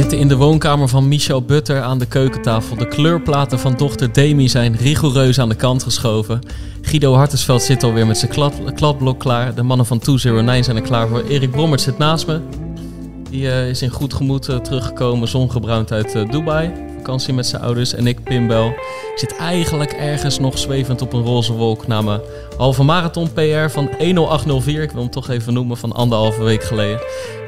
Zitten in de woonkamer van Michel Butter aan de keukentafel. De kleurplaten van dochter Demi zijn rigoureus aan de kant geschoven. Guido Hartensveld zit alweer met zijn klad, kladblok klaar. De mannen van 209 zijn er klaar voor. Erik Brommert zit naast me. Die eh, is in goed gemoed eh, teruggekomen, zongebruind uit eh, Dubai. Vakantie met zijn ouders. En ik, Pimbel, zit eigenlijk ergens nog zwevend op een roze wolk... na mijn halve marathon PR van 10804. Ik wil hem toch even noemen, van anderhalve week geleden.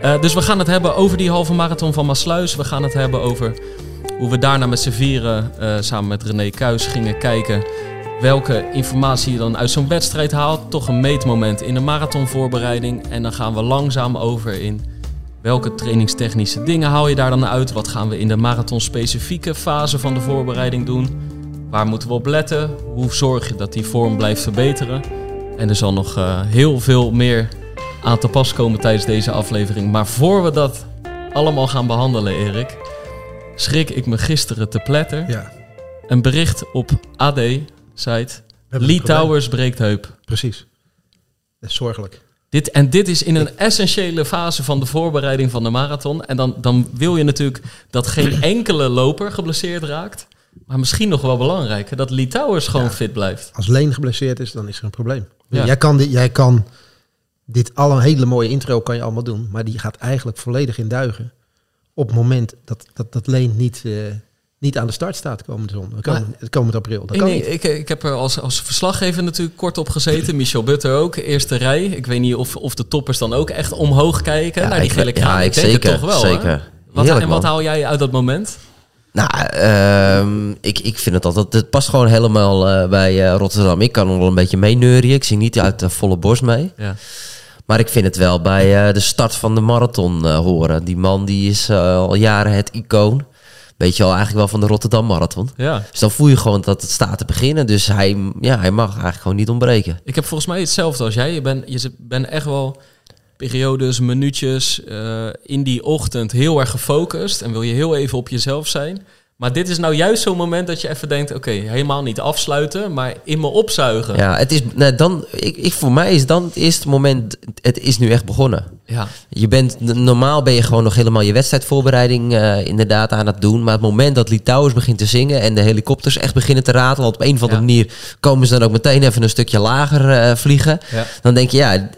Uh, dus we gaan het hebben over die halve marathon van Maasluis. We gaan het hebben over hoe we daarna met z'n vieren uh, samen met René Kuis gingen kijken welke informatie je dan uit zo'n wedstrijd haalt. Toch een meetmoment in de marathonvoorbereiding. En dan gaan we langzaam over in welke trainingstechnische dingen haal je daar dan uit. Wat gaan we in de marathon-specifieke fase van de voorbereiding doen. Waar moeten we op letten? Hoe zorg je dat die vorm blijft verbeteren? En er zal nog uh, heel veel meer aan te pas komen tijdens deze aflevering. Maar voor we dat allemaal gaan behandelen, Erik, schrik ik me gisteren te pletter. Ja. Een bericht op AD-site. Lee Towers breekt heup. Precies. Dat is zorgelijk. Dit, en dit is in een essentiële fase van de voorbereiding van de marathon. En dan, dan wil je natuurlijk dat geen enkele loper geblesseerd raakt. Maar misschien nog wel belangrijker, dat Lee Towers gewoon ja. fit blijft. Als Leen geblesseerd is, dan is er een probleem. Ja. Jij, kan dit, jij kan dit al een hele mooie intro kan je allemaal doen, maar die gaat eigenlijk volledig in duigen op het moment dat, dat, dat Leen niet, uh, niet aan de start staat komende zon, komend, komend april. Dat kan nee, ik, ik heb er als, als verslaggever natuurlijk kort op gezeten. Michel Butter ook, eerste rij. Ik weet niet of, of de toppers dan ook echt omhoog kijken ja, naar die ik, gele kraan. Ja, ik, denk zeker, het toch wel. Zeker. Wat, en wat man. haal jij uit dat moment? Nou, uh, ik, ik vind het altijd... Het past gewoon helemaal uh, bij uh, Rotterdam. Ik kan nog wel een beetje meeneurien. Ik zie niet uit de volle borst mee. Ja. Maar ik vind het wel bij uh, de start van de marathon horen. Die man die is al jaren het icoon. Weet je al eigenlijk wel van de Rotterdam Marathon. Ja. Dus dan voel je gewoon dat het staat te beginnen. Dus hij, ja, hij mag eigenlijk gewoon niet ontbreken. Ik heb volgens mij hetzelfde als jij. Je bent je bent echt wel periodes, minuutjes uh, in die ochtend heel erg gefocust. En wil je heel even op jezelf zijn. Maar dit is nou juist zo'n moment dat je even denkt... oké, okay, helemaal niet afsluiten, maar in me opzuigen. Ja, het is, nou, dan, ik, ik, voor mij is dan het eerste moment... het is nu echt begonnen. Ja. Je bent, normaal ben je gewoon nog helemaal je wedstrijdvoorbereiding uh, inderdaad aan het doen. Maar het moment dat Litouwers begint te zingen... en de helikopters echt beginnen te ratelen... op een of andere ja. manier komen ze dan ook meteen even een stukje lager uh, vliegen. Ja. Dan denk je, ja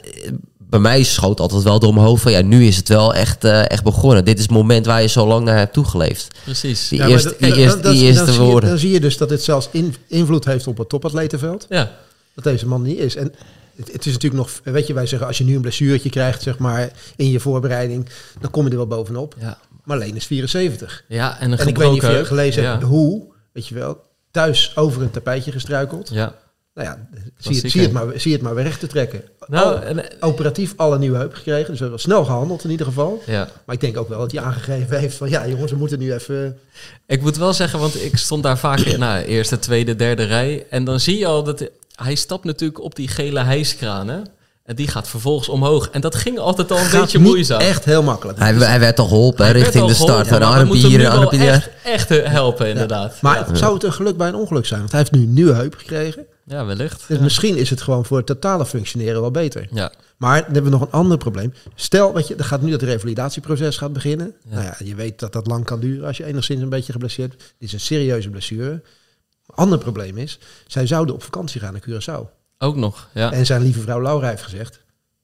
bij mij schoot altijd wel door mijn hoofd van ja, nu is het wel echt, uh, echt begonnen. Dit is het moment waar je zo lang naar hebt toegeleefd. Precies. Die, ja, eerste, die, eerste, die eerste dan woorden. Zie je, dan zie je dus dat dit zelfs in, invloed heeft op het topatletenveld. Ja. Dat deze man niet is. En het, het, is natuurlijk nog, weet je, wij zeggen als je nu een blessuurtje krijgt, zeg maar, in je voorbereiding, dan kom je er wel bovenop. Ja. Maar alleen is 74. Ja, en, een en ik weet niet of je gelezen ja. hebt hoe, weet je wel, thuis over een tapijtje gestruikeld. Ja. Nou ja, zie het, zie, het maar, zie het maar weer recht te trekken. Nou, en, operatief alle nieuwe heup gekregen. Dus we hebben snel gehandeld in ieder geval. Ja. Maar ik denk ook wel dat hij aangegeven heeft van... ja jongens, we moeten nu even... Ik moet wel zeggen, want ik stond daar vaak in nou, eerste, tweede, derde rij. En dan zie je al dat... Hij stapt natuurlijk op die gele hijskraan, hè? En die gaat vervolgens omhoog. En dat ging altijd al een Gaat beetje moeizaam. echt heel makkelijk. Hij, hij werd al geholpen richting de start. geholpen, Van maar we moeten armpje hem hier, echt, echt helpen, inderdaad. Maar ja. zou het een geluk bij een ongeluk zijn? Want hij heeft nu een nieuwe heup gekregen. ja, wellicht. Dus ja. misschien is het gewoon voor het totale functioneren wel beter. Ja. Maar dan hebben we nog een ander probleem. Stel, weet je, er gaat nu dat revalidatieproces gaat beginnen. Ja. Nou ja, je weet dat dat lang kan duren als je enigszins een beetje geblesseerd bent. Dit is een serieuze blessure. Een ander probleem is, zij zouden op vakantie gaan naar Curaçao. Ook nog, ja. En zijn lieve vrouw Laura heeft gezegd,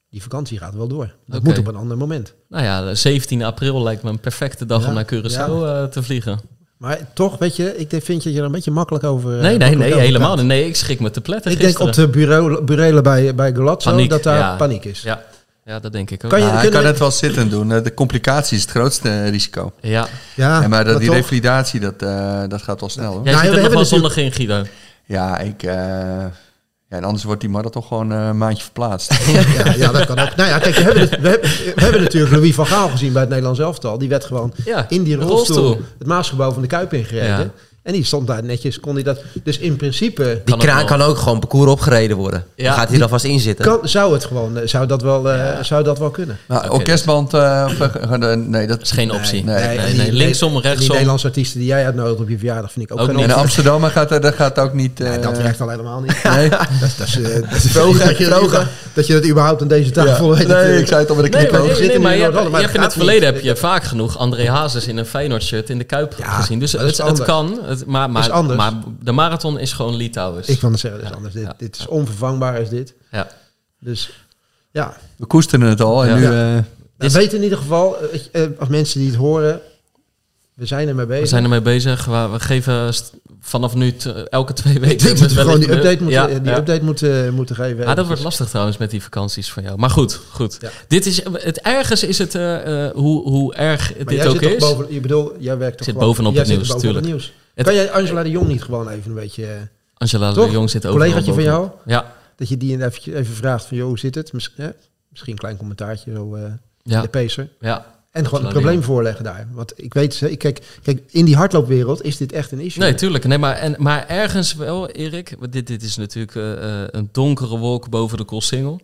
die vakantie gaat wel door. Dat moet op een ander moment. Nou ja, 17 april lijkt me een perfecte dag Ja, om naar Curaçao ja. uh, te vliegen. Maar toch, weet je, ik denk- vind je je er een beetje makkelijk over. Nee, eh, nee, makkelijk nee, over helemaal niet. Nee, ik schrik me te pletten Ik denk op de bureau, burelen bij, bij Paniek, dat daar ja. paniek is. Ja. ja, dat denk ik ook. Kan je- kan het wel zitten doen. Eh, De complicatie is het grootste eh, risico. Ja. Ja, maar dat, die toch- revalidatie, dat, eh, dat gaat wel snel. Hoor. Jij Nou, zit we er nog hebben wel zondag in, Guido. Ja, ik... eh, ja, en anders wordt die marathon gewoon eh, een maandje verplaatst. Ja, ja, dat kan ook. Nou ja, kijk, we hebben, het- we, hebben, we hebben natuurlijk Louis van Gaal gezien bij het Nederlands elftal. Die werd gewoon Ja, in die rolstoel, rolstoel. het Maasgebouw van de Kuip ingereden. En die stond daar netjes, kon hij dat... Dus in principe Die kraan kan ook gewoon parcours opgereden worden. Ja, Dan gaat hij er alvast in zitten. kan, zou het gewoon, eh, zou dat wel, eh, zou dat wel kunnen. Nou, orkestband, eh, of, eh, nee, dat is geen optie. nee, Nee, nee, die- linksom, en Die rechtsom. Nederlandse artiesten die jij uitnodigt op je verjaardag vind ik ook, Ook geen. En optie. Amsterdam gaat, er- dat gaat ook niet... eh, Nee, dat werkt al helemaal niet. Nee, Dat, is- dat is, dat is Vroger, dat, je, dat je dat überhaupt aan deze tafel weet. nee, ik zei het al met de Nee, knipoog. nee, nu maar je hebt, wel, maar je dat hebt in het verleden heb je vaak genoeg André Hazes in een Feyenoord shirt in de Kuip gezien. Dus dat het, kan, het, maar, is maar, anders. maar de marathon is gewoon Litouwers. Ik van het zeggen, dat is Ja, anders. Dit, ja, dit is onvervangbaar is dit. ja. Dus ja, We koesteren het al en Ja. nu... Ja. eh, we weten in ieder geval, eh, eh, als mensen die het horen, we zijn ermee bezig. We zijn ermee bezig. We, we geven vanaf nu elke twee Ik weken... denk dat we gewoon die update moeten, Ja, die ja. update moeten, moeten geven. Ah, dat wordt lastig trouwens met die vakanties van jou. Maar goed, goed. Ja. Dit is, het ergens is het, eh, eh, hoe, hoe erg Maar dit jij ook zit toch is. boven, je bedoel, jij werkt toch zit bovenop jij het zit nieuws, bovenop het tuurlijk. nieuws. Het- kan jij Angela de Jong niet gewoon even een beetje, eh, Angela Toch? de Jong zit ook collegaatje van jou, Ja, dat je die even, even vraagt van, joh, hoe zit het? Misschien? Misschien een klein commentaartje, zo, eh, ja, de pacer. ja. En gewoon de probleem voorleggen daar. Want ik weet, ik kijk, kijk, in die hardloopwereld is dit echt een issue. Nee, tuurlijk. Nee, maar, en, maar ergens wel, Erik. want Dit, dit is natuurlijk eh, een donkere wolk boven de Koolsingel.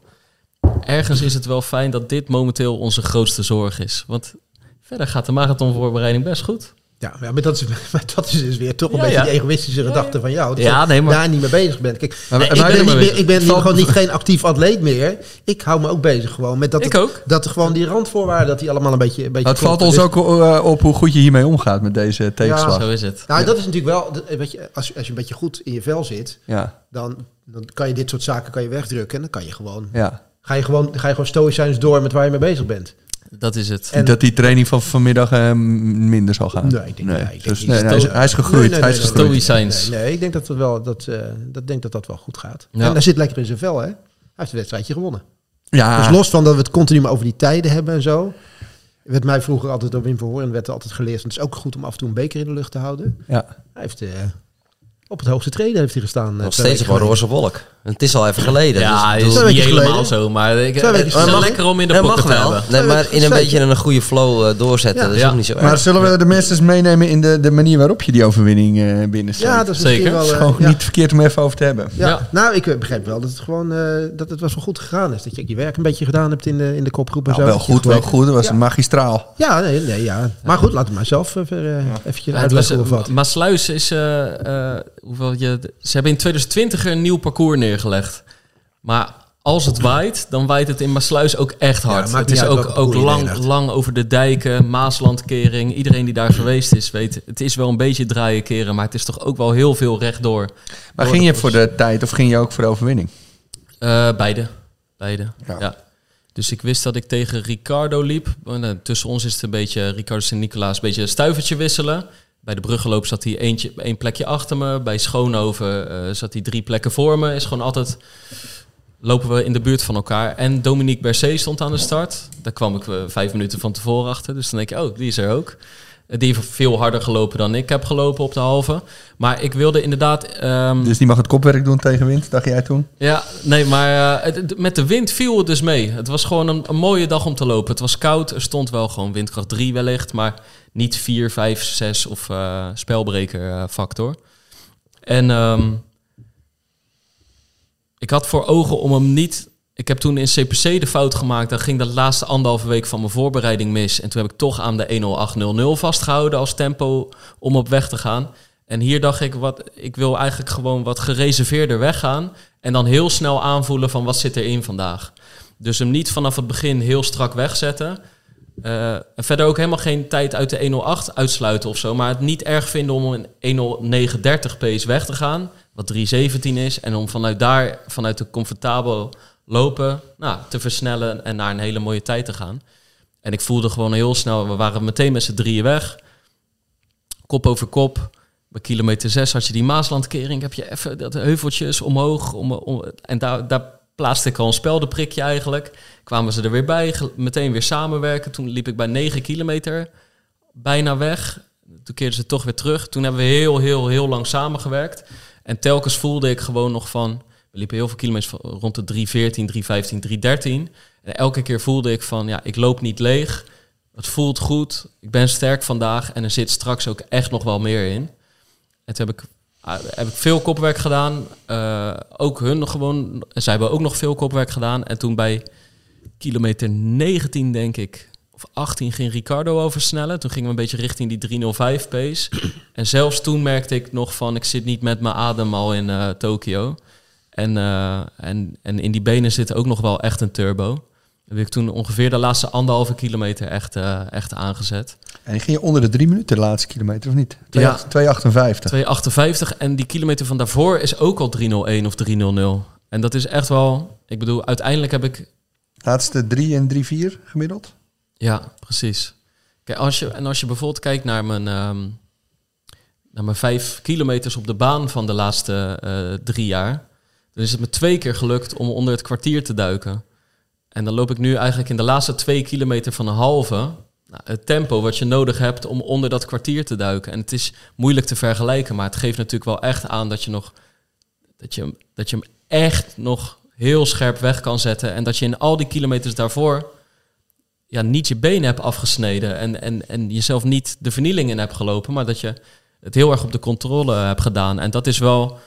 Ergens is het wel fijn dat dit momenteel onze grootste zorg is. Want verder gaat de marathonvoorbereiding best goed. Ja, maar dat is, maar dat is dus weer toch een Ja, beetje ja. die egoïstische gedachte van jou. Dat Ja, je nee, maar- daar niet mee bezig bent. Kijk, Maar- ik, ben niet maar- meer, ik ben valt- gewoon niet geen actief atleet meer. Ik hou me ook bezig gewoon met dat, Ik het- ook. dat er gewoon die randvoorwaarden, dat die allemaal een beetje, een beetje het valt ons kloppen. ook eh, op hoe goed je hiermee omgaat met deze tegenslag. Zo is het. Nou, dat is natuurlijk wel, weet je, als, als je een beetje goed in je vel zit, Ja, dan, dan kan je dit soort zaken kan je wegdrukken. En dan kan je gewoon, ja. ga je gewoon, ga je gewoon stoïcijns door met waar je mee bezig bent. Dat is het. En- dat die training van vanmiddag eh, minder zal gaan. Nee, ik denk- nee, Dus, nee, hij, is, hij is gegroeid. Nee, nee, hij is nee, nee, gegroeid. Stoïcijns. Nee, nee, ik denk dat het wel, dat, eh, dat, denk dat dat wel goed gaat. Ja. En hij zit lekker in zijn vel, hè? Hij heeft een wedstrijdje gewonnen. Ja, Dus los van dat we het continu maar over die tijden hebben en zo. Werd mij vroeger altijd door Wim Verhoorn werd er altijd geleerd. Het is ook goed om af en toe een beker in de lucht te houden. ja. Hij heeft eh, op het hoogste treden heeft hij gestaan. eh, Nog steeds een roze wolk. Het is al even geleden. Ja, dus, is Twee niet weken helemaal geleden. zo. Maar ik, het is lekker om in de pocket mag te wel. hebben. Nee, maar in een beetje een goede flow eh, doorzetten. Ja. dat is Ja. ook niet zo erg. Maar zullen we de mensen eens meenemen in de, de manier waarop je die overwinning eh binnensteekt? Ja, dat is Zeker. is wel... gewoon ja. niet verkeerd om even over te hebben. Ja. Ja. Nou, ik begrijp wel dat het gewoon eh, dat het was wel goed gegaan is. Dat je je werk een beetje gedaan hebt in de, in de kopgroep en Nou, zo. wel goed, wel goed. Dat was Ja. magistraal. Ja, nee, nee, ja. Maar goed, laat het maar zelf even, eh eventjes het uitleggen of wat. Maasluis is, eh, eh, hoeveel je, ze hebben in 2020 er een nieuw parcours neergelegd. Maar als het waait, dan waait het in Maasluis ook echt Ja, hard. maakt het is ook, ook lang, lang over de dijken, Maaslandkering. Iedereen die daar geweest is, weet, het is wel een beetje draaien keren, maar het is toch ook wel heel veel rechtdoor. Maar ging je voor de tijd of ging je ook voor de overwinning? Eh, beide. Beide. Ja. Ja. Dus ik wist dat ik tegen Ricardo liep. En, eh, tussen ons is het een beetje, Ricardo Sint-Nicolaas, een beetje een stuivertje wisselen. Bij de bruggenloop zat hij eentje, één plekje achter me. Bij Schoonhoven eh, zat hij drie plekken voor me. Is gewoon altijd, lopen we in de buurt van elkaar. En Dominique Bercé stond aan de start. Daar kwam ik eh, vijf minuten van tevoren achter. Dus dan denk je, oh, die is er ook. Eh, Die heeft veel harder gelopen dan ik heb gelopen op de halve. Maar ik wilde inderdaad... ehm, Dus die mag het kopwerk doen tegen wind, dacht jij toen? ja, nee, maar het- met de wind viel het dus mee. Het was gewoon een, een mooie dag om te lopen. Het was koud, er stond wel gewoon windkracht 3 wellicht, maar niet 4, 5, 6 of eh, spelbreker eh, factor. En ehm, ik had voor ogen om hem niet... Ik heb toen in CPC de fout gemaakt. Dan ging de laatste anderhalve week van mijn voorbereiding mis. En toen heb ik toch aan de 10800 vastgehouden als tempo om op weg te gaan. En hier dacht ik, wat, ik wil eigenlijk gewoon wat gereserveerder weggaan. En dan heel snel aanvoelen van wat zit erin vandaag. Dus hem niet vanaf het begin heel strak wegzetten. Eh, en verder ook helemaal geen tijd uit de 108 uitsluiten of zo. Maar het niet erg vinden om een 10930 pace weg te gaan. Wat 317 is. En om vanuit daar, vanuit de comfortabel lopen, nou, te versnellen en naar een hele mooie tijd te gaan. En ik voelde gewoon heel snel, we waren meteen met z'n drieën weg. Kop over kop. Bij kilometer 6 had je die Maaslandkering. Heb je even dat heuveltjes omhoog. Om, en daar, daar plaatste ik al een speldenprikje eigenlijk. Kwamen ze er weer bij. Meteen weer samenwerken. Toen liep ik bij 9 kilometer bijna weg. Toen keerden ze toch weer terug. Toen hebben we heel, heel, heel lang samengewerkt. En telkens voelde ik gewoon nog van... We liepen heel veel kilometers rond de 314, 315, 313. En elke keer voelde ik van... Ja, ik loop niet leeg. Het voelt goed. Ik ben sterk vandaag. En er zit straks ook echt nog wel meer in. en toen heb ik, heb ik veel kopwerk gedaan. Eh, ook hun gewoon. Zij hebben ook nog veel kopwerk gedaan. En toen bij kilometer 19, denk ik, of 18, ging Ricardo oversnellen. Toen gingen we een beetje richting die 305 pace. en zelfs toen merkte ik nog van, ik zit niet met mijn adem al in uh, Tokio. En, uh, en, en in die benen zit ook nog wel echt een turbo heb ik toen ongeveer de laatste anderhalve kilometer echt, uh, echt aangezet. En ging je onder de drie minuten de laatste kilometer, of niet? 2, Ja. 2,58. 2,58 en die kilometer van daarvoor is ook al 301 of 300. En dat is echt wel... Ik bedoel, uiteindelijk heb ik... Laatste 3 en 3,4 gemiddeld? Ja, precies. Kijk, als je, en als je bijvoorbeeld kijkt naar mijn, ehm, naar mijn vijf kilometers op de baan van de laatste eh, drie jaar... dan is het me twee keer gelukt om onder het kwartier te duiken. En dan loop ik nu eigenlijk in de laatste twee kilometer van een halve... Nou, het tempo wat je nodig hebt om onder dat kwartier te duiken. En het is moeilijk te vergelijken, maar het geeft natuurlijk wel echt aan dat je nog dat je, dat je hem echt nog heel scherp weg kan zetten. En dat je in al die kilometers daarvoor ja, niet je benen hebt afgesneden en, en, en jezelf niet de vernieling in hebt gelopen, maar dat je het heel erg op de controle hebt gedaan. En dat is wel.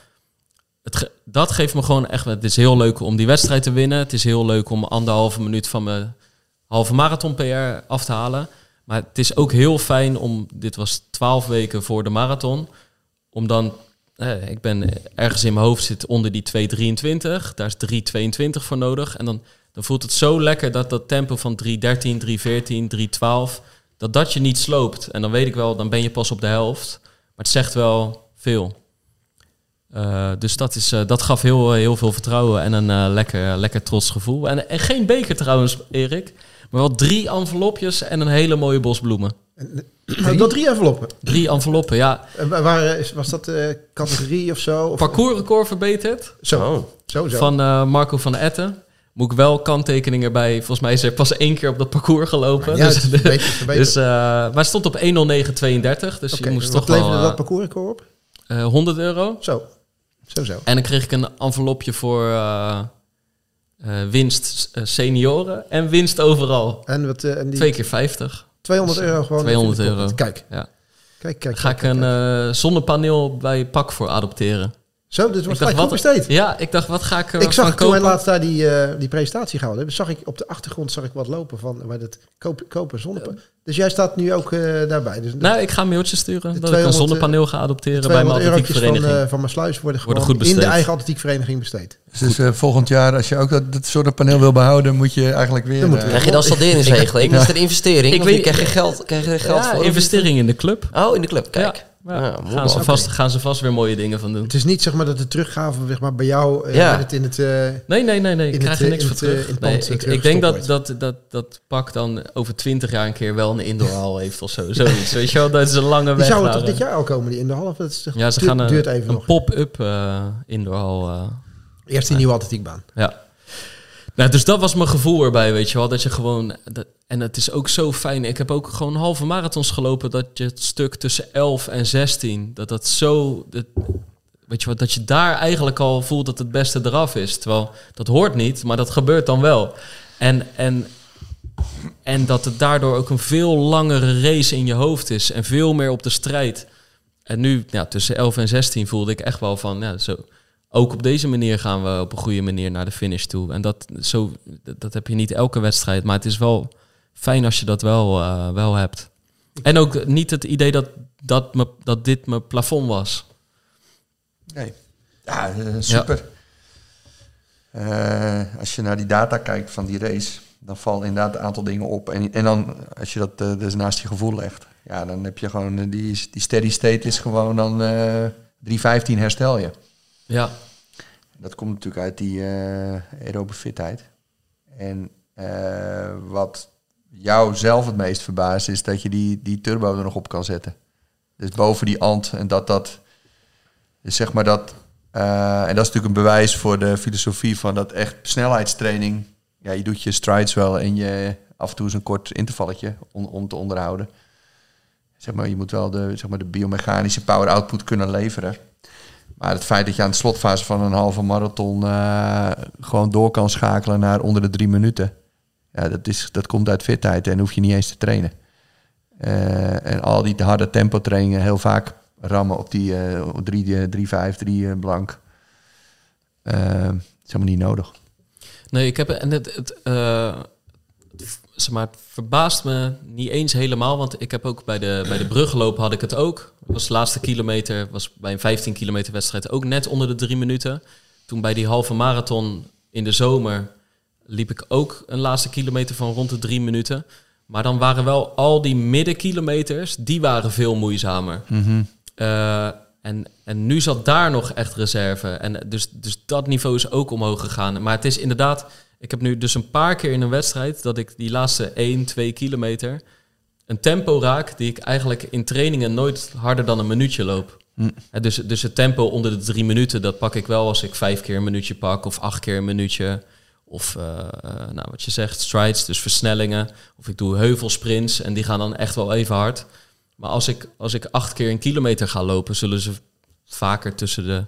Het dat geeft me gewoon echt. Het is heel leuk om die wedstrijd te winnen. Het is heel leuk om anderhalve minuut van mijn halve marathon PR af te halen. Maar het is ook heel fijn om. Dit was twaalf weken voor de marathon. Om dan. Eh, ik ben ergens in mijn hoofd zit onder die 2,23. Daar is 3,22 voor nodig. En dan, dan voelt het zo lekker dat dat tempo van 3,13, 3,14, 3,12. Dat dat je niet sloopt. En dan weet ik wel, dan ben je pas op de helft. Maar het zegt wel veel. Uh, dus dat, is, uh, dat gaf heel, heel veel vertrouwen en een uh, lekker, lekker trots gevoel. En, en geen beker trouwens, Erik. Maar wel drie envelopjes en een hele mooie bos bloemen. Maar dat drie enveloppen. Drie enveloppen, ja. En wa- waar, is- was dat eh, categorie of zo? Of, Parcoursrecord verbeterd Zo, Oh. zo, zo. van eh, Marco van Etten. Moet ik wel kanttekening erbij. Volgens mij is er pas één keer op dat parcours gelopen. ja, dus, het is een beetje verbeterd. dus, uh, maar stond op 10932. Dus je moest wat toch wel leverde dat parcoursrecord op? uh, 100 euro. Zo, zo, zo. En dan kreeg ik een envelopje voor uh, winst uh, senioren en winst overal. En, wat, uh, en die Twee keer 50. 200 euro gewoon. 200 euro. Kijk, Ja. kijk, kijk. Ga kijk, ik een zonnepaneel bij Pak voor adopteren. Zo, dit wordt gelijk goed besteed. Ja, ik dacht, wat ga ik uh, Ik zag toen wij laatst daar die, uh, die presentatie gehouden hebben, zag ik op de achtergrond zag ik wat lopen van bij dat kopen, kopen zonnepaneel. Dus jij staat nu ook uh, daarbij. Dus nou, ik ga een mailtje sturen dat ik een zonnepaneel ga adopteren bij mijn atletiekvereniging. Van, uh, van mijn sluis worden, goed in de besteed. eigen atletiekvereniging besteed. Dus uh, volgend jaar, als je ook dat, dat zonnepaneel wil behouden, moet je eigenlijk weer... Dan Krijg je dan salderingsregeling? Ik- Is het een investering? Ik weet- krijg je geld, krijg je geld Ja, voor? investering in de club. Oh, in de club, kijk. Ja, gaan, ze vast, gaan ze vast weer mooie dingen van doen. Het is niet zeg maar dat de teruggave zeg maar, bij jou uh, Ja. het in het... Uh, Nee, nee, nee, nee. Ik krijg het, er niks in voor het, eh, terug. in het Nee, pand, eh, ik, ik denk dat, dat, dat, dat Pak dan over twintig jaar een keer wel een indoorhal heeft of zo. Zoiets. Weet je wel, dat is een lange die weg. zou het naar, toch dit eh, jaar al komen, die in de half? Dat is toch, Ja, ze duurt, gaan een, duurt even een nog. pop-up uh, indoorhal. Uh, Eerst die nieuwe atletiekbaan. ja. Nou, dus dat was mijn gevoel erbij, weet je wel. Dat je gewoon... Dat, en het is ook zo fijn. Ik heb ook gewoon halve marathons gelopen... dat je het stuk tussen 11 en 16... dat dat zo... Weet je wat, dat je daar eigenlijk al voelt dat het beste eraf is. Terwijl, dat hoort niet, maar dat gebeurt dan wel. En, en, en dat het daardoor ook een veel langere race in je hoofd is... en veel meer op de strijd. En nu, ja, tussen 11 en 16 voelde ik echt wel van... Ja, zo, ook op deze manier gaan we op een goede manier naar de finish toe. En dat, zo, dat heb je niet elke wedstrijd, maar het is wel fijn als je dat wel, uh, wel hebt. En ook niet het idee dat, dat, me, dat dit mijn plafond was. Nee. Ja, uh, super. Ja. Uh, als je naar die data kijkt van die race, dan valt inderdaad een aantal dingen op. En, en dan, als je dat uh, dus naast je gevoel legt, ja, dan heb je gewoon die, die steady state is gewoon dan 3.15 herstel je. Ja. Dat komt natuurlijk uit die aerobe fitheid. En wat jou zelf het meest verbaast is dat je die, die turbo er nog op kan zetten. Dus boven die ant en dat dat... Dus zeg maar dat... Uh, en dat is natuurlijk een bewijs voor de filosofie van dat echt snelheidstraining. Ja, je doet je strides wel en je af en toe is een kort intervalletje om, om te onderhouden. Zeg maar, je moet wel de, zeg maar, de biomechanische power output kunnen leveren. Maar het feit dat je aan de slotfase van een halve marathon uh, gewoon door kan schakelen naar onder de drie minuten. Ja, dat, is, dat komt uit fitheid en hoef je niet eens te trainen. Uh, en al die harde tempo trainingen, heel vaak rammen op die uh, 3, 3, 5, 3 blank. Uh, is helemaal niet nodig. Nee, ik heb en het, het, zeg maar, verbaast me niet eens helemaal, want ik heb ook bij de, bij de brug gelopen had ik het ook. Was de laatste kilometer, was bij een 15 kilometer wedstrijd ook net onder de drie minuten. Toen bij die halve marathon in de zomer liep ik ook een laatste kilometer van rond de drie minuten. Maar dan waren wel al die middenkilometers, die waren veel moeizamer. Mm en, en nu zat daar nog echt reserve. En dus, dus dat niveau is ook omhoog gegaan. Maar het is inderdaad, ik heb nu dus een paar keer in een wedstrijd dat ik die laatste 1, 2 kilometer een tempo raak die ik eigenlijk in trainingen nooit harder dan een minuutje loop. Mm. Dus, dus het tempo onder de drie minuten, dat pak ik wel als ik vijf keer een minuutje pak of acht keer een minuutje. Of uh, nou, wat je zegt, strides, dus versnellingen. Of ik doe heuvelsprints en die gaan dan echt wel even hard. Maar als ik, als ik acht keer een kilometer ga lopen, zullen ze vaker tussen de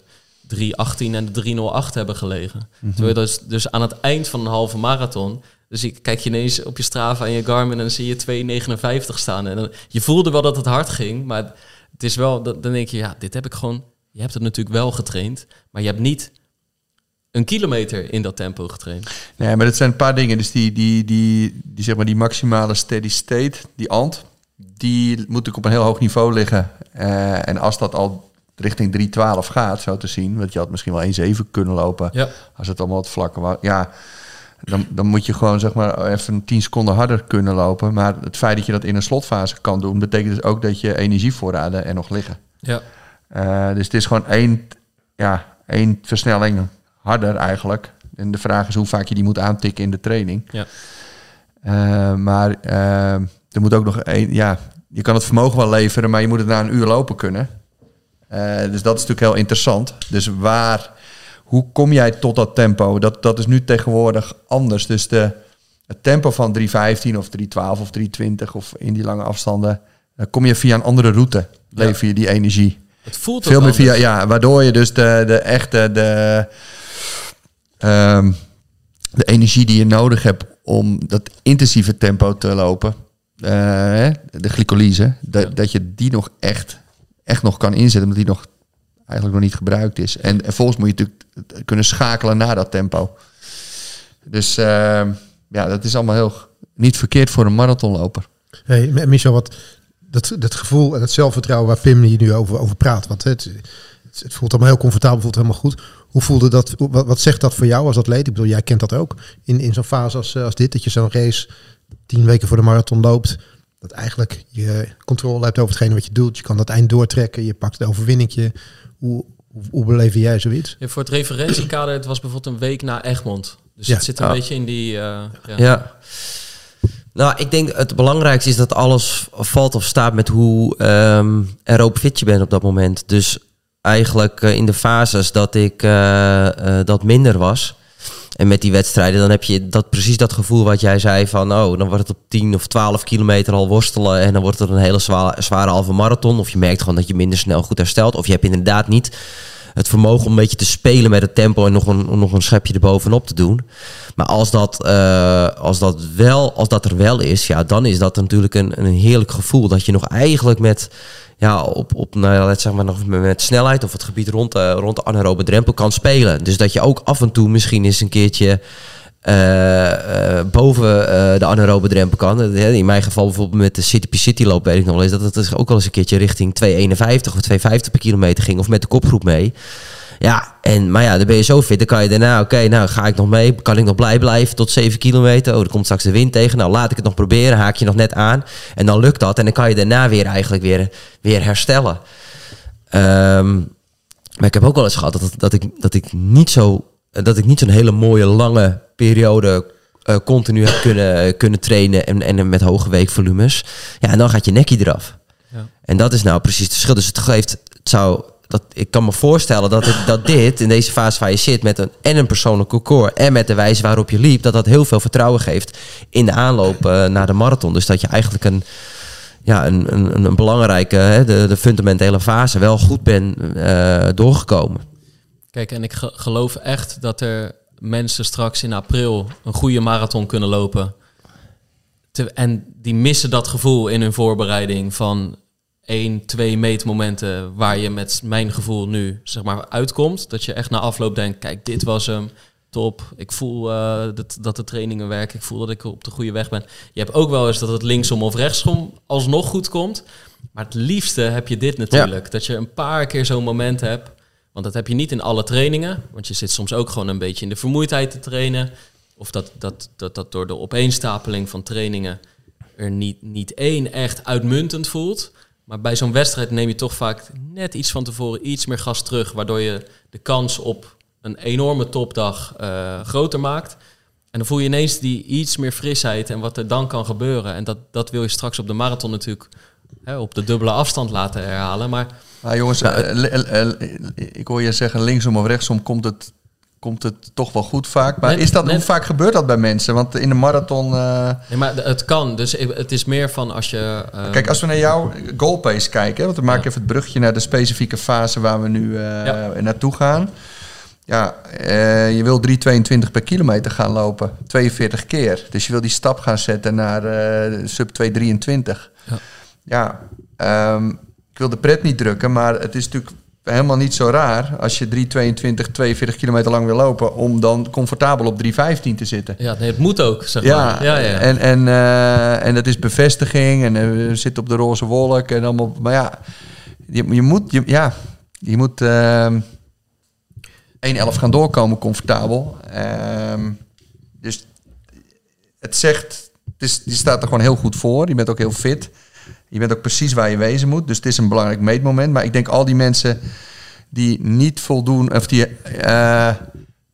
3.18 en de 3.08 hebben gelegen. Mm Terwijl dus, dus aan het eind van een halve marathon... Dus ik kijk je ineens op je Strava en je Garmin en dan zie je 2,59 staan. En dan, je voelde wel dat het hard ging, maar het is wel... Dan denk je, ja, dit heb ik gewoon... Je hebt het natuurlijk wel getraind, maar je hebt niet een kilometer in dat tempo getraind. Nee, maar dat zijn een paar dingen. Dus die, die, die, die, zeg maar die maximale steady state, die ant, die moet natuurlijk op een heel hoog niveau liggen. Uh, en als dat al richting 3.12 gaat, zo te zien, want je had misschien wel 1.7 kunnen lopen, ja. als het allemaal wat vlakker was. Ja, dan, dan moet je gewoon zeg maar even 10 seconden harder kunnen lopen. Maar het feit dat je dat in een slotfase kan doen, betekent dus ook dat je energievoorraden er nog liggen. Ja. Uh, dus het is gewoon één, ja, één versnelling harder eigenlijk. En de vraag is hoe vaak je die moet aantikken in de training. Ja. Uh, maar uh, er moet ook nog één, ja, je kan het vermogen wel leveren, maar je moet het na een uur lopen kunnen. Uh, dus dat is natuurlijk heel interessant. Dus waar, hoe kom jij tot dat tempo? Dat, dat is nu tegenwoordig anders. Dus de, het tempo van 3.15 of 3.12 of 3.20 of in die lange afstanden, dan kom je via een andere route, lever je die energie. Het voelt veel meer via, ja, waardoor je dus de, de echte, de, um, de energie die je nodig hebt om dat intensieve tempo te lopen, uh, de glycolyse, dat, ja. dat je die nog echt, echt nog kan inzetten, omdat die nog eigenlijk nog niet gebruikt is. En, en volgens moet je natuurlijk kunnen schakelen naar dat tempo. Dus uh, ja, dat is allemaal heel niet verkeerd voor een marathonloper. Hey, Michel, wat dat, dat gevoel en het zelfvertrouwen waar Pim hier nu over, over praat, want het, het voelt allemaal heel comfortabel, voelt helemaal goed. Hoe voelde dat? Wat, wat zegt dat voor jou als atleet? Ik bedoel, jij kent dat ook in, in zo'n fase als, als dit, dat je zo'n race tien weken voor de marathon loopt. Dat eigenlijk je controle hebt over hetgene wat je doet. Je kan dat eind doortrekken. Je pakt de overwinningje. Hoe, hoe, hoe beleef jij zoiets? Ja, voor het referentiekader, het was bijvoorbeeld een week na Egmond. Dus Ja. het zit een Ja. beetje in die... uh, ja. Ja. Nou, ik denk het belangrijkste is dat alles valt of staat met hoe ehm aerobe fit je bent op dat moment. Dus eigenlijk eh, in de fases dat ik eh, eh, dat minder was. En met die wedstrijden, dan heb je dat, precies dat gevoel wat jij zei van... oh, dan wordt het op 10 of 12 kilometer al worstelen... en dan wordt het een hele zware, zware halve marathon. Of je merkt gewoon dat je minder snel goed herstelt. Of je hebt inderdaad niet het vermogen om een beetje te spelen met het tempo... en nog een, nog een schepje erbovenop te doen. Maar als dat, eh, als, dat wel, als dat er wel is, ja, dan is dat natuurlijk een, een heerlijk gevoel. Dat je nog eigenlijk met, ja, op, op nou ja, zeg maar nog met, snelheid of het gebied rond, de rond de anaerobe drempel kan spelen. Dus dat je ook af en toe misschien eens een keertje eh, eh, boven eh, de anaerobe drempel kan. Eh, In mijn geval bijvoorbeeld met de City P City loop weet ik nog wel eens dat het dus ook wel eens een keertje richting 2,51 of 2,50 per kilometer ging of met de kopgroep mee. Ja, en, maar ja, dan ben je zo fit. Dan kan je daarna, oké, nou ga ik nog mee. Kan ik nog blij blijven tot 7 kilometer? Oh, er komt straks de wind tegen. Nou, laat ik het nog proberen. Haak je nog net aan. En dan lukt dat. En dan kan je daarna weer eigenlijk weer, weer herstellen. Ehm, maar ik heb ook wel eens gehad dat, dat, ik, dat ik niet zo... Dat ik niet zo'n hele mooie, lange periode eh, continu heb kunnen, kunnen trainen en, en met hoge weekvolumes. Ja, en dan gaat je nekkie eraf. Ja. En dat is nou precies het verschil. Dus het geeft, het zou, dat, ik kan me voorstellen dat, het, dat dit, in deze fase waar je zit, met een, en een persoonlijk record en met de wijze waarop je liep, dat dat heel veel vertrouwen geeft in de aanloop eh, naar de marathon. Dus dat je eigenlijk een, ja, een, een, een belangrijke, hè, de, de fundamentele fase, wel goed bent eh, doorgekomen. Kijk, en ik ge- geloof echt dat er mensen straks in april een goede marathon kunnen lopen. Te- en die missen dat gevoel in hun voorbereiding van één, twee meetmomenten waar je met mijn gevoel nu zeg maar uitkomt. Dat je echt na afloop denkt, kijk, dit was hem, top. Ik voel uh, dat, dat de trainingen werken. Ik voel dat ik op de goede weg ben. Je hebt ook wel eens dat het linksom of rechtsom alsnog goed komt. Maar het liefste heb je dit natuurlijk. Dat je een paar keer zo'n moment hebt. Want dat heb je niet in alle trainingen. Want je zit soms ook gewoon een beetje in de vermoeidheid te trainen. Of dat, dat, dat, dat door de opeenstapeling van trainingen er niet, niet één echt uitmuntend voelt. Maar bij zo'n wedstrijd neem je toch vaak net iets van tevoren iets meer gas terug. Waardoor je de kans op een enorme topdag uh, groter maakt. En dan voel je ineens die iets meer frisheid en wat er dan kan gebeuren. En dat, dat wil je straks op de marathon natuurlijk hè, op de dubbele afstand laten herhalen. Maar nou, jongens, uh, ik hoor je zeggen linksom of rechtsom komt het, komt het toch wel goed vaak. Maar is dat, hoe vaak gebeurt dat bij mensen? Want in de marathon... Nee, maar het kan. Dus het is meer van als je... Kijk, als we naar jouw goalpace kijken... want maak ik even het brugje naar de specifieke fase waar we nu ja. naartoe gaan... Ja, je wil 3,22 per kilometer gaan lopen, 42 keer. Dus je wil die stap gaan zetten naar sub 2,23. Ja, ja um, ik wil de pret niet drukken, maar het is natuurlijk helemaal niet zo raar als je 3,22, 42 kilometer lang wil lopen, om dan comfortabel op 3,15 te zitten. Ja, nee, het moet ook, zeg ja, maar. Ja, ja. En, en, uh, en dat is bevestiging en we zitten op de roze wolk en allemaal. Maar ja, je, je moet, je, ja, je moet. Uh, 1-11 gaan doorkomen comfortabel. Um, dus het zegt, het is, je staat er gewoon heel goed voor. Je bent ook heel fit. Je bent ook precies waar je wezen moet. Dus het is een belangrijk meetmoment. Maar ik denk al die mensen die niet voldoen, of die uh,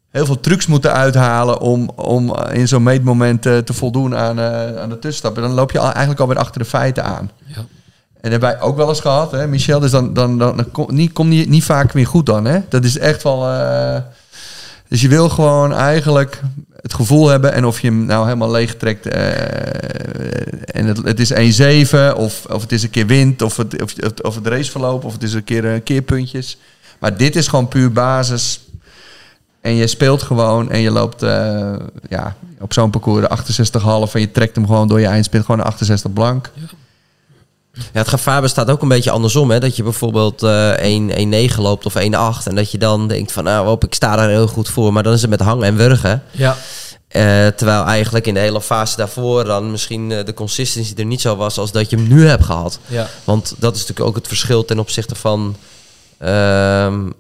heel veel trucs moeten uithalen om, om in zo'n meetmoment uh, te voldoen aan, uh, aan de tussenstappen, dan loop je al, eigenlijk alweer achter de feiten aan. Ja. En hebben wij ook wel eens gehad, hè, Michel. Dus dan, dan, dan, dan komt niet, kom niet, niet vaak meer goed dan. Hè? Dat is echt wel. Dus je wil gewoon eigenlijk het gevoel hebben. En of je hem nou helemaal leeg trekt. Uh, en het, het is 1-7. Of, of het is een keer wind. Of het, of, of het raceverloop. Of het is een keer een keerpuntjes. Maar dit is gewoon puur basis. En je speelt gewoon. En je loopt uh, ja, op zo'n parcours 68,5. En je trekt hem gewoon door je eindspin. Gewoon 68 blank. Ja. Ja, het gevaar bestaat ook een beetje andersom. Hè? Dat je bijvoorbeeld uh, 1-9 loopt of 1-8. En dat je dan denkt van, nou, hoop, ik sta daar heel goed voor. Maar dan is het met hangen en wurgen. Ja. Uh, terwijl eigenlijk in de hele fase daarvoor dan misschien uh, de consistency er niet zo was als dat je hem nu hebt gehad. Ja. Want dat is natuurlijk ook het verschil ten opzichte van uh,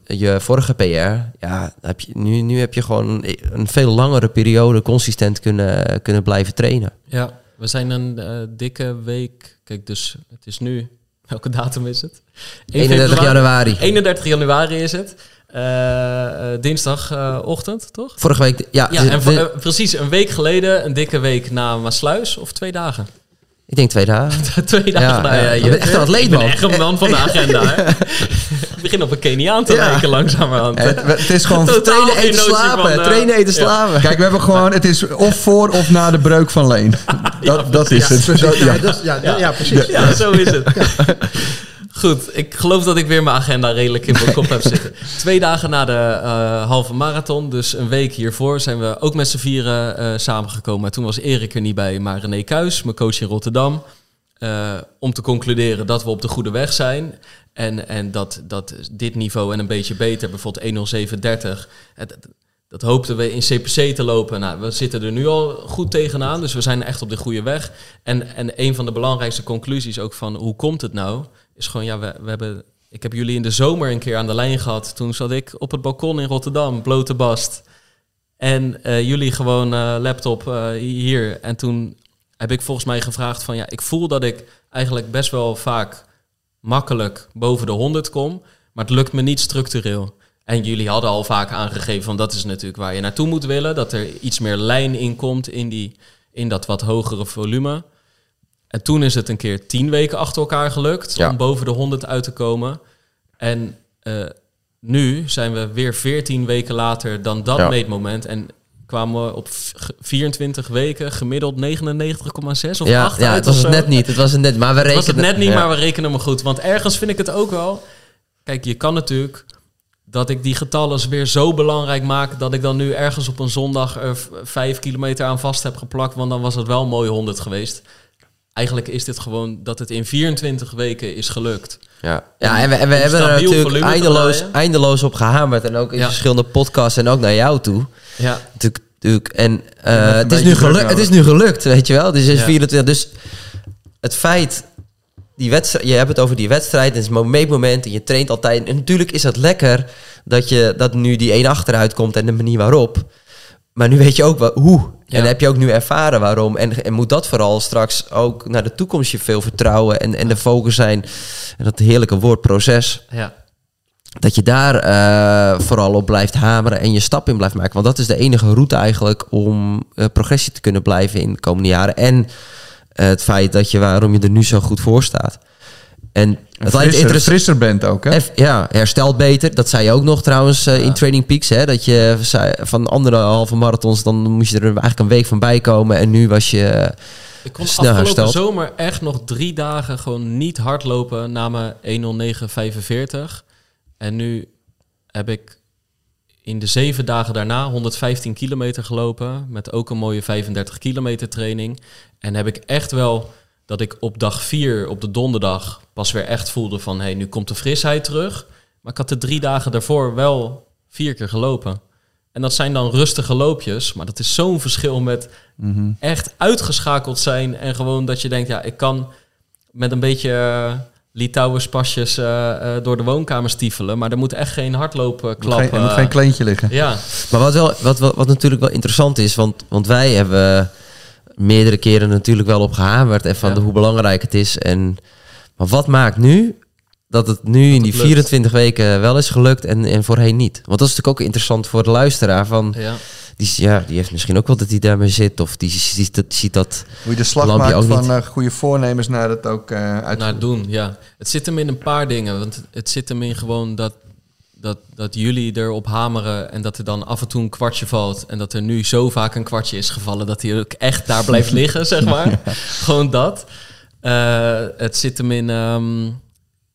je vorige PR. Ja, heb je, nu, nu heb je gewoon een veel langere periode consistent kunnen, kunnen blijven trainen. Ja, we zijn een uh, dikke week Kijk, dus het is nu... Welke datum is het? 31 januari. 31 januari is het. Uh, dinsdagochtend, toch? Vorige week, ja. ja en precies een week geleden, een dikke week na Maasluis, of twee dagen? Ik denk twee dagen. twee dagen. Ja, nou, ja, je bent echt een atleet, man. echt een man van de agenda. Ik begin op een Keniaan te ja. lijken langzamerhand. Het, het is gewoon trainen, eten, slapen. Van, uh, trainen, eten, slapen. Kijk, we hebben gewoon... Het is of voor of na de breuk van Leen. Dat, dat is het. ja, ja, precies. Ja, zo is het. Goed, ik geloof dat ik weer mijn agenda redelijk in mijn kop heb zitten. Twee dagen na de uh, halve marathon, dus een week hiervoor, zijn we ook met z'n vieren uh, samengekomen. Toen was Erik er niet bij, maar René Kuis, mijn coach in Rotterdam. Uh, om te concluderen dat we op de goede weg zijn. En, en dat, dat dit niveau en een beetje beter, bijvoorbeeld 10730, het, dat hoopten we in CPC te lopen. Nou, we zitten er nu al goed tegenaan, dus we zijn echt op de goede weg. En, en een van de belangrijkste conclusies ook van hoe komt het nou, is gewoon, ja, we, we hebben... Ik heb jullie in de zomer een keer aan de lijn gehad. Toen zat ik op het balkon in Rotterdam, blote bast. En uh, jullie gewoon uh, laptop uh, hier. En toen heb ik volgens mij gevraagd van... Ja, ik voel dat ik eigenlijk best wel vaak makkelijk boven de 100 kom. Maar het lukt me niet structureel. En jullie hadden al vaak aangegeven van dat is natuurlijk waar je naartoe moet willen. Dat er iets meer lijn in komt in, die, in dat wat hogere volume. En toen is het een keer tien weken achter elkaar gelukt om boven de 100 uit te komen. En uh, nu zijn we weer 14 weken later dan dat ja. meetmoment. En kwamen we op 24 weken gemiddeld 99,6 of ja, 8 ja, het was het net niet. Het was het net, maar we rekenen... Het was het net niet, ja. maar we rekenen me goed. Want ergens vind ik het ook wel... Kijk, je kan natuurlijk dat ik die getallen weer zo belangrijk maak dat ik dan nu ergens op een zondag er vijf kilometer aan vast heb geplakt, want dan was het wel mooi 100 geweest. Eigenlijk is dit gewoon dat het in 24 weken is gelukt. Ja, ja en we, en we hebben er natuurlijk eindeloos, eindeloos op gehamerd. En ook in Ja. verschillende podcasts en ook naar jou toe. Ja, Natuurlijk, natuurlijk. En eh, het, is nu gelukt, het is nu gelukt, weet je wel. Dus het is Ja. 24. Dus het feit, die wedstrijd, je hebt het over die wedstrijd, het is een meetmoment en je traint altijd. En natuurlijk is het lekker dat, je, dat nu die 1 achteruit komt en de manier waarop. Maar nu weet je ook wel hoe. Ja. En heb je ook nu ervaren waarom. En, en moet dat vooral straks ook naar de toekomst je veel vertrouwen en, en de focus zijn. En dat heerlijke woord proces ja, dat je daar eh, vooral op blijft hameren en je stap in blijft maken. Want dat is de enige route eigenlijk om eh, progressie te kunnen blijven in de komende jaren. En eh, het feit dat je waarom je er nu zo goed voor staat. En het lijkt Frisser, interessant. frisser bent ook, hè? Ja, herstelt beter. Dat zei je ook nog trouwens eh, in Training Peaks. Hè? Dat je zei, van andere halve marathons, dan moest je er eigenlijk een week van bij komen. En nu was je... Ik kon Snel afgelopen hersteld. zomer echt nog drie dagen gewoon niet hardlopen na mijn 109.45. En nu heb ik in de zeven dagen daarna 115 kilometer gelopen. Met ook een mooie 35 kilometer training. En heb ik echt wel dat ik op dag vier, op de donderdag, pas weer echt voelde van... hé, hey, nu komt de frisheid terug. Maar ik had de drie dagen daarvoor wel vier keer gelopen. En dat zijn dan rustige loopjes. Maar dat is zo'n verschil met echt uitgeschakeld zijn. En gewoon dat je denkt, ja, ik kan met een beetje uh, Litouwers pasjes eh, eh, door de woonkamer stiefelen. Maar er moet echt geen hardloopklap... Er moet eh, geen kleintje liggen. ja, Maar wat, wel, wat, wat, wat natuurlijk wel interessant is, want, want wij hebben meerdere keren natuurlijk wel op gehamerd en van Ja. de, hoe belangrijk het is. En, maar wat maakt nu dat het nu in die lukt. 24 weken wel is gelukt en, en voorheen niet? Want dat is natuurlijk ook interessant voor de luisteraar. Van, ja. die, ja, die heeft misschien ook wel dat hij daarmee zit of die ziet dat, ziet dat Hoe je de slag maakt van niet. eh, goede voornemens naar het ook eh uit. naar doen, ja. Het zit hem in een paar dingen. Want het zit hem in gewoon dat, dat, dat jullie erop hameren en dat er dan af en toe een kwartje valt. En dat er nu zo vaak een kwartje is gevallen dat hij ook echt daar blijft liggen, zeg maar. Gewoon dat. Eh, het zit hem in, ehm,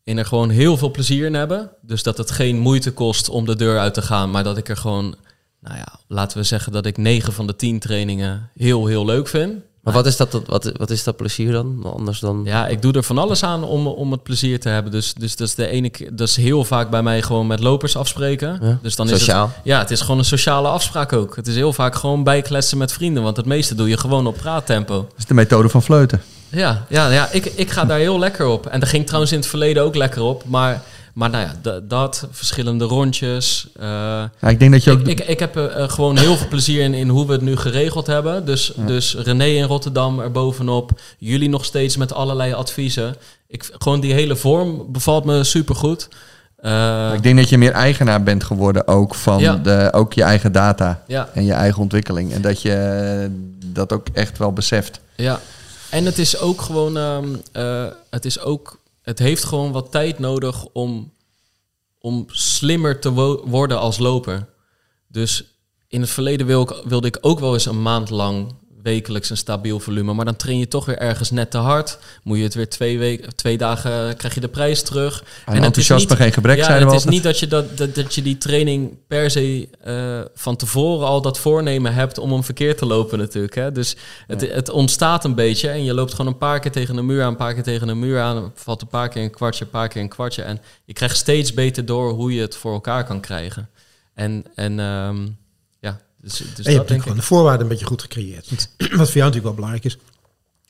in er gewoon heel veel plezier in hebben. Dus dat het geen moeite kost om de deur uit te gaan, maar dat ik er gewoon, nou ja, laten we zeggen dat ik negen van de tien trainingen heel, heel leuk vind. Maar wat is dat, wat, wat is dat plezier dan? Anders dan... Ja, ik doe er van alles aan om, om het plezier te hebben. Dus, dus dat is de ene keer, dat is heel vaak bij mij gewoon met lopers afspreken. Ja, Dus dan sociaal. Is het, ja, het is gewoon een sociale afspraak ook. Het is heel vaak gewoon bijkletsen met vrienden, want het meeste doe je gewoon op praattempo. Dat is de methode van fleuten. Ja, ja, ja ik, ik ga daar heel lekker op. En dat ging trouwens in het verleden ook lekker op. Maar, maar nou ja, d- dat, verschillende rondjes. eh, Ja, ik denk dat je ook... ik, ik, ik heb er eh, gewoon heel veel plezier in, in hoe we het nu geregeld hebben. Dus, dus René in Rotterdam er bovenop. Jullie nog steeds met allerlei adviezen. Ik, gewoon die hele vorm bevalt me supergoed. Eh ik denk dat je meer eigenaar bent geworden ook van Ja. de, ook je eigen data ja, en je eigen ontwikkeling. En dat je eh, dat ook echt wel beseft. ja. En het is ook gewoon... ehm, eh, het is ook... Het heeft gewoon wat tijd nodig om, om slimmer te wo- worden als loper. Dus in het verleden wil ik, wilde ik ook wel eens een maand lang wekelijks een stabiel volume. Maar dan train je toch weer ergens net te hard. Moet je het weer twee, weken, twee dagen, krijg je de prijs terug. Aan het is enthousiasme geen gebrek, ja, zeiden het we is niet dat je, dat, dat, dat je die training per se eh, van tevoren al dat voornemen hebt om hem verkeerd te lopen natuurlijk. Hè? Dus het, het ontstaat een beetje en je loopt gewoon een paar keer tegen een muur aan, een paar keer tegen een muur aan. Valt een paar keer een kwartje, een paar keer een kwartje. En je krijgt steeds beter door hoe je het voor elkaar kan krijgen. En, en ehm, dus, dus en je hebt dat natuurlijk denk gewoon de voorwaarden een beetje goed gecreëerd. Want Wat voor jou natuurlijk wel belangrijk is.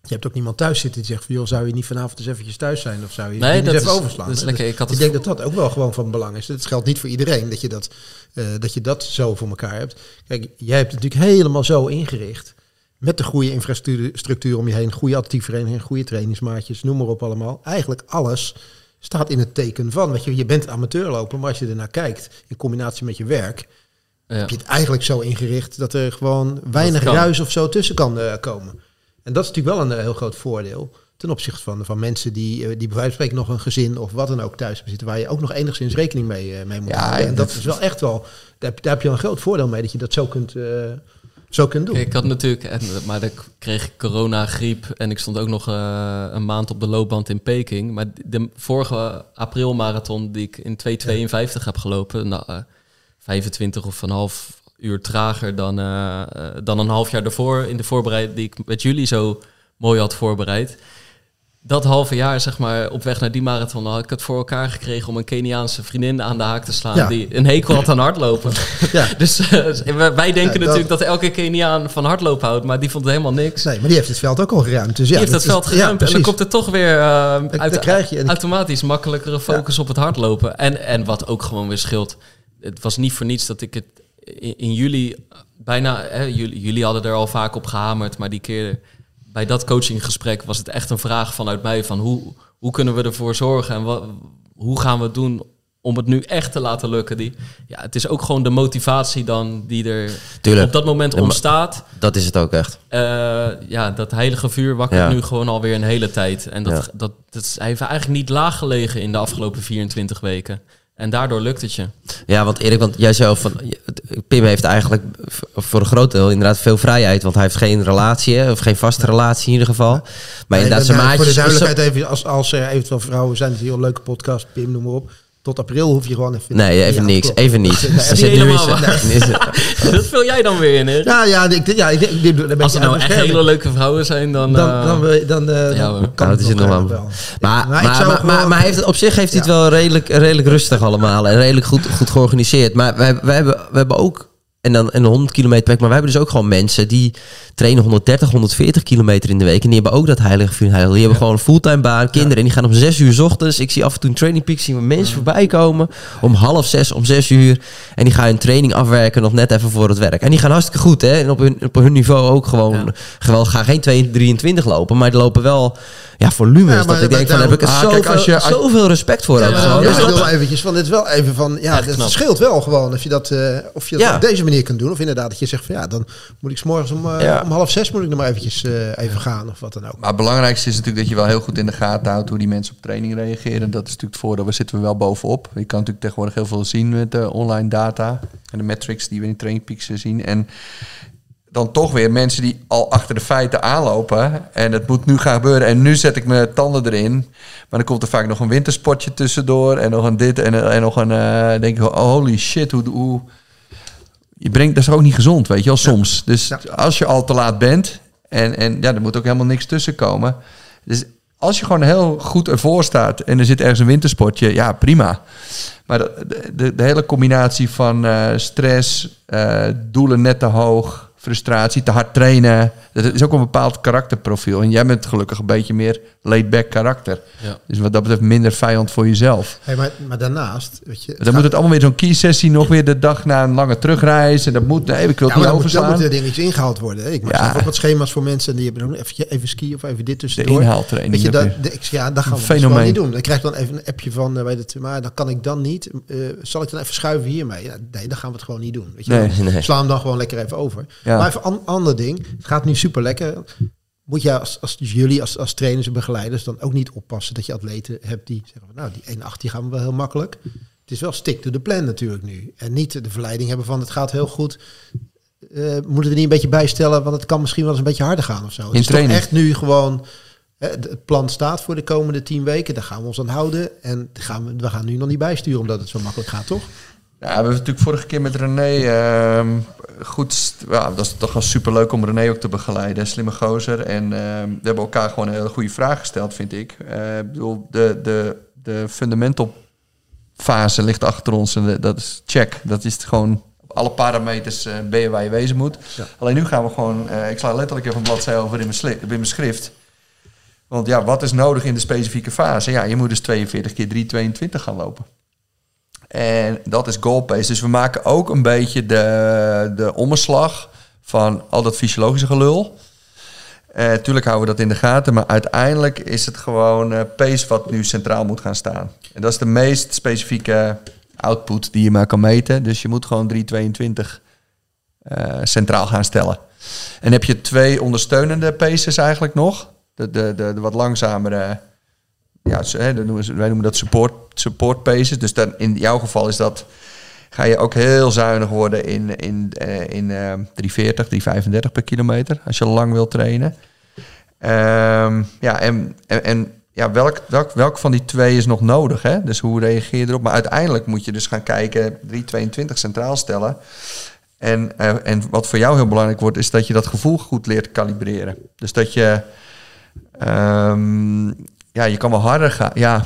Je hebt ook niemand thuis zitten die zegt van... joh, zou je niet vanavond eens eventjes thuis zijn? Of zou je Nee, dat eens even is, overslaan? dat is hè? lekker. Dus Ik had ik denk dat dat ook wel gewoon van belang is. Het geldt niet voor iedereen dat je dat, eh, dat je dat zo voor elkaar hebt. Kijk, jij hebt het natuurlijk helemaal zo ingericht. Met de goede infrastructuur structuur om je heen. Goede atletiekvereniging, goede trainingsmaatjes, noem maar op allemaal. Eigenlijk alles staat in het teken van. Weet je, je bent amateurloper, maar als je ernaar kijkt... in combinatie met je werk... Ja. heb je het eigenlijk zo ingericht dat er gewoon weinig ruis of zo tussen kan eh, komen. En dat is natuurlijk wel een eh, heel groot voordeel ten opzichte van, van mensen die, eh, die bij wijze van spreken nog een gezin of wat dan ook thuis bezitten, waar je ook nog enigszins rekening mee, mee moet Ja, houden. En dat- dat is wel echt wel, daar heb, daar heb je een groot voordeel mee dat je dat zo kunt, zo kunt doen. Ik had natuurlijk, en, maar dan kreeg ik corona, griep en ik stond ook nog een maand op de loopband in Peking. Maar de vorige aprilmarathon die ik in 2,52 heb gelopen, nou, 25 of een half uur trager dan, eh, eh, dan een half jaar daarvoor in de voorbereiding die ik met jullie zo mooi had voorbereid. dat halve jaar, zeg maar, op weg naar die marathon, had ik het voor elkaar gekregen om een Keniaanse vriendin aan de haak te slaan. Ja. Die een hekel had aan hardlopen. Ja. dus eh, wij- denken Ja, dat- natuurlijk dat elke Keniaan van hardlopen houdt, maar die vond helemaal niks. Nee, maar die heeft het veld ook al geruimd. Dus ja, die heeft dat het veld is- geruimd en dan komt er toch weer dan uit, krijg je een- automatisch makkelijkere focus op het hardlopen. En, en wat ook gewoon weer scheelt, het was niet voor niets dat ik het in, in juli bijna, hè, jullie, jullie hadden er al vaak op gehamerd, maar die keer bij dat coachinggesprek was het echt een vraag vanuit mij van hoe, hoe kunnen we ervoor zorgen en wat, hoe gaan we het doen om het nu echt te laten lukken. Die, ja, het is ook gewoon de motivatie dan die er Tuurlijk. op dat moment ontstaat. Dat is het ook echt. Eh, ja, dat heilige vuur wakkert Ja. nu gewoon alweer een hele tijd. En dat, Ja. dat, dat is, hij heeft eigenlijk niet laag gelegen in de afgelopen 24 weken. En daardoor lukt het je. Ja, want Erik, want jij zei van Pim heeft eigenlijk voor een groot deel inderdaad veel vrijheid, want hij heeft geen relatie, of geen vaste relatie in ieder geval. Maar Nee, inderdaad, nee, zijn nee, Voor de maatjes. is zo- duidelijkheid even, als, als er eventueel vrouwen zijn, het is een heel leuke podcast, Pim, noem maar op. Tot april hoef je gewoon even... Nee, even Ja, niks, klopt. even niet. Nee, Er even zit niet nu helemaal eens- is- dat vul jij dan weer in, hè? Ja, ja, ik, ja, ik, ik, ik, Als er nou echt hele leuke vrouwen zijn, dan... dan, eh, dan, dan, dan, eh, Ja, dan kan Nou, het dat is het nog wel. wel. Maar, Maar maar, maar, maar, maar hij heeft, het- op zich heeft hij het wel redelijk, redelijk rustig allemaal. En redelijk goed, goed georganiseerd. Maar wij, wij, hebben, we hebben ook... En dan en 100 kilometer per week. Maar we hebben dus ook gewoon mensen die trainen 130, 140 kilometer in de week. En die hebben ook dat heilige vuur. Die hebben gewoon een fulltime baan, kinderen. En die gaan om zes uur 's ochtends. Ik zie af en toe in Training Peaks zien we mensen voorbij komen. Om half zes, om zes uur. En die gaan hun training afwerken nog net even voor het werk. En die gaan hartstikke goed, hè. En op hun, op hun niveau ook gewoon... Gewoon gaan geen 2, 23 lopen. Maar die lopen wel... Ja, volumes. Maar- dat ik denk van, daar heb ik er Ah, zoveel, kijk, als je- als- zoveel respect voor. Ja, ook Dus ik dat- wil eventjes van, dit wel even van, ja, het scheelt wel gewoon of je dat, eh, of je dat op deze manier kunt doen. Of inderdaad dat je zegt van, ja, dan moet ik 's morgens om, eh, Ja. om half zes moet ik nog maar eventjes eh, even gaan of wat dan ook. Maar het belangrijkste is natuurlijk dat je wel heel goed in de gaten houdt hoe die mensen op training reageren. Dat is natuurlijk het voordeel, daar zitten we wel bovenop. Je kan natuurlijk tegenwoordig heel veel zien met de online data en de metrics die we in Training Peaks eh, zien. En dan toch weer mensen die al achter de feiten aanlopen. En het moet nu gaan gebeuren. En nu zet ik mijn tanden erin. Maar dan komt er vaak nog een wintersportje tussendoor. En nog een dit en, en nog een... eh denk ik, holy shit, hoe... hoe je brengt, dat is ook niet gezond, weet je wel, soms. Dus Ja. als je al te laat bent... En, en ja, er moet ook helemaal niks tussen komen. Dus als je gewoon heel goed ervoor staat... en er zit ergens een wintersportje, ja, prima. Maar de, de, de hele combinatie van eh, stress, eh, doelen net te hoog, frustratie, te hard trainen. Dat is ook een bepaald karakterprofiel. En jij bent gelukkig een beetje meer laid-back karakter. Ja. Dus wat dat betreft minder vijand voor jezelf. Hey, maar, maar daarnaast, weet je... Dan moet het allemaal weer zo'n key-sessie nog weer de dag na een lange terugreis. En dat moet, nee, ik wil Ja, het niet dan, moet, dan er dingetjes ingehaald worden. hè. Ik maak Ja. ook wat schema's voor mensen en die hebben dan even, even ski of even dit de tussendoor. inhaaltraining. Weet je, dat, de- ik, ja, dat gaan we dus gewoon fenomeen. niet doen. Dan krijg je dan even een appje van, eh, bij de, maar dan kan ik dan niet. Eh, zal ik dan even schuiven hiermee? Ja, nee, dan gaan we het gewoon niet doen. Weet je Nee, wel. nee. Sla hem dan gewoon lekker even over. Ja. Maar even een ander ding. Het gaat nu super lekker. Moet je als, als jullie als, als trainers en begeleiders dan ook niet oppassen dat je atleten hebt die zeggen van nou die 1,8 die gaan we wel heel makkelijk. Het is wel stick to the plan natuurlijk nu. En niet de verleiding hebben van het gaat heel goed. Eh, moeten we niet een beetje bijstellen, want het kan misschien wel eens een beetje harder gaan of zo. Het is toch echt nu gewoon, het plan staat voor de komende tien weken, daar gaan we ons aan houden. En gaan we, we gaan nu nog niet bijsturen omdat het zo makkelijk gaat, toch? Ja, we hebben natuurlijk vorige keer met René ehm, goed. Ja, dat is toch wel superleuk om René ook te begeleiden. Slimme gozer. En ehm, we hebben elkaar gewoon een hele goede vraag gesteld, vind ik. Eh, ik bedoel, de, de, de fundamental fase ligt achter ons. En de- dat is check. Dat is gewoon. Alle parameters eh, ben je waar je wezen moet. Ja. Alleen nu gaan we gewoon. eh, ik sla letterlijk even een bladzij over in mijn, in mijn schrift. Want ja, wat is nodig in de specifieke fase? Ja, je moet dus 42 keer 322 gaan lopen. En dat is goal pace. Dus we maken ook een beetje de, de omslag van al dat fysiologische gelul. Eh tuurlijk houden we dat in de gaten, maar uiteindelijk is het gewoon eh, pace wat nu centraal moet gaan staan. En dat is de meest specifieke output die je maar kan meten. Dus je moet gewoon 322 eh, centraal gaan stellen. En heb je twee ondersteunende paces eigenlijk nog. De, de, de, de wat langzamere, ja, wij noemen dat support, support paces. Dus dan, in jouw geval is dat, ga je ook heel zuinig worden in, in, eh, in eh 340, 335 per kilometer. Als je lang wil trainen. Ehm, ja, en, en, en ja, welk, welk, welk van die twee is nog nodig? Hè? Dus hoe reageer je erop? Maar uiteindelijk moet je dus gaan kijken, 322 centraal stellen. En, eh, en wat voor jou heel belangrijk wordt, is dat je dat gevoel goed leert kalibreren. Dus dat je Ehm, ja, je kan wel harder gaan. Ja,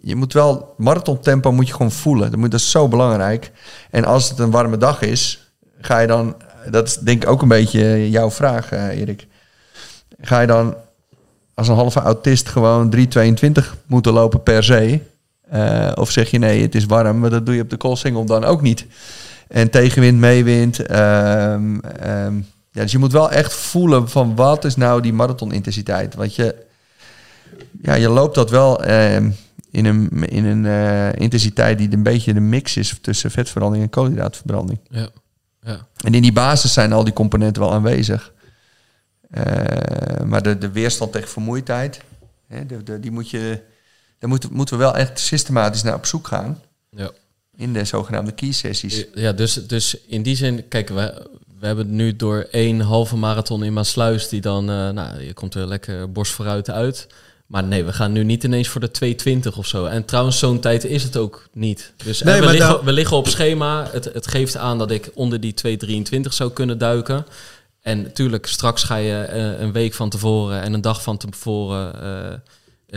je, moet wel marathontempo moet je gewoon voelen. Dat, moet, is zo belangrijk. En als het een warme dag is, ga je dan. Dat is denk ik ook een beetje jouw vraag, eh, Erik. Ga je dan als een halve autist gewoon 3,22 moeten lopen per se? Eh, of zeg je nee, het is warm, maar dat doe je op de koolsingel dan ook niet. En tegenwind, meewind. ehm, ehm, ja, dus je moet wel echt voelen van wat is nou die marathonintensiteit. Want je, ja, je loopt dat wel ehm, in een, in een eh, intensiteit die een beetje de mix is tussen vetverbranding en koolhydraatverbranding. Ja. ja. En in die basis zijn al die componenten wel aanwezig. Eh, maar de, de weerstand tegen vermoeidheid, hè, de, de, die moet je, daar moeten, moeten we wel echt systematisch naar op zoek gaan. Ja. In de zogenaamde key sessies. Ja, dus, dus in die zin, kijk, we, we hebben het nu door één halve marathon in Maasluis, die dan, eh, nou, je komt er lekker borst vooruit uit. Maar nee, we gaan nu niet ineens voor de 220 of zo. En trouwens, zo'n tijd is het ook niet. Dus Nee, we, liggen, nou- we liggen op schema. Het, het geeft aan dat ik onder die 223 zou kunnen duiken. En natuurlijk, straks ga je eh, een week van tevoren en een dag van tevoren... eh,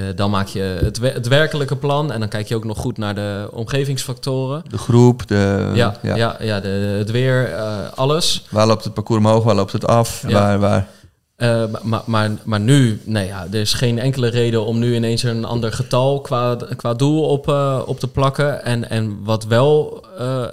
eh, dan maak je het, we- het werkelijke plan. En dan kijk je ook nog goed naar de omgevingsfactoren. De groep, de, Ja, ja. ja, de, het weer, alles. Waar loopt het parcours omhoog, waar loopt het af? Ja. Waar, waar, Eh, maar, maar, maar nu, nee, ja, er is geen enkele reden om nu ineens een ander getal qua, qua doel op, eh, op te plakken. En, en wat wel eh,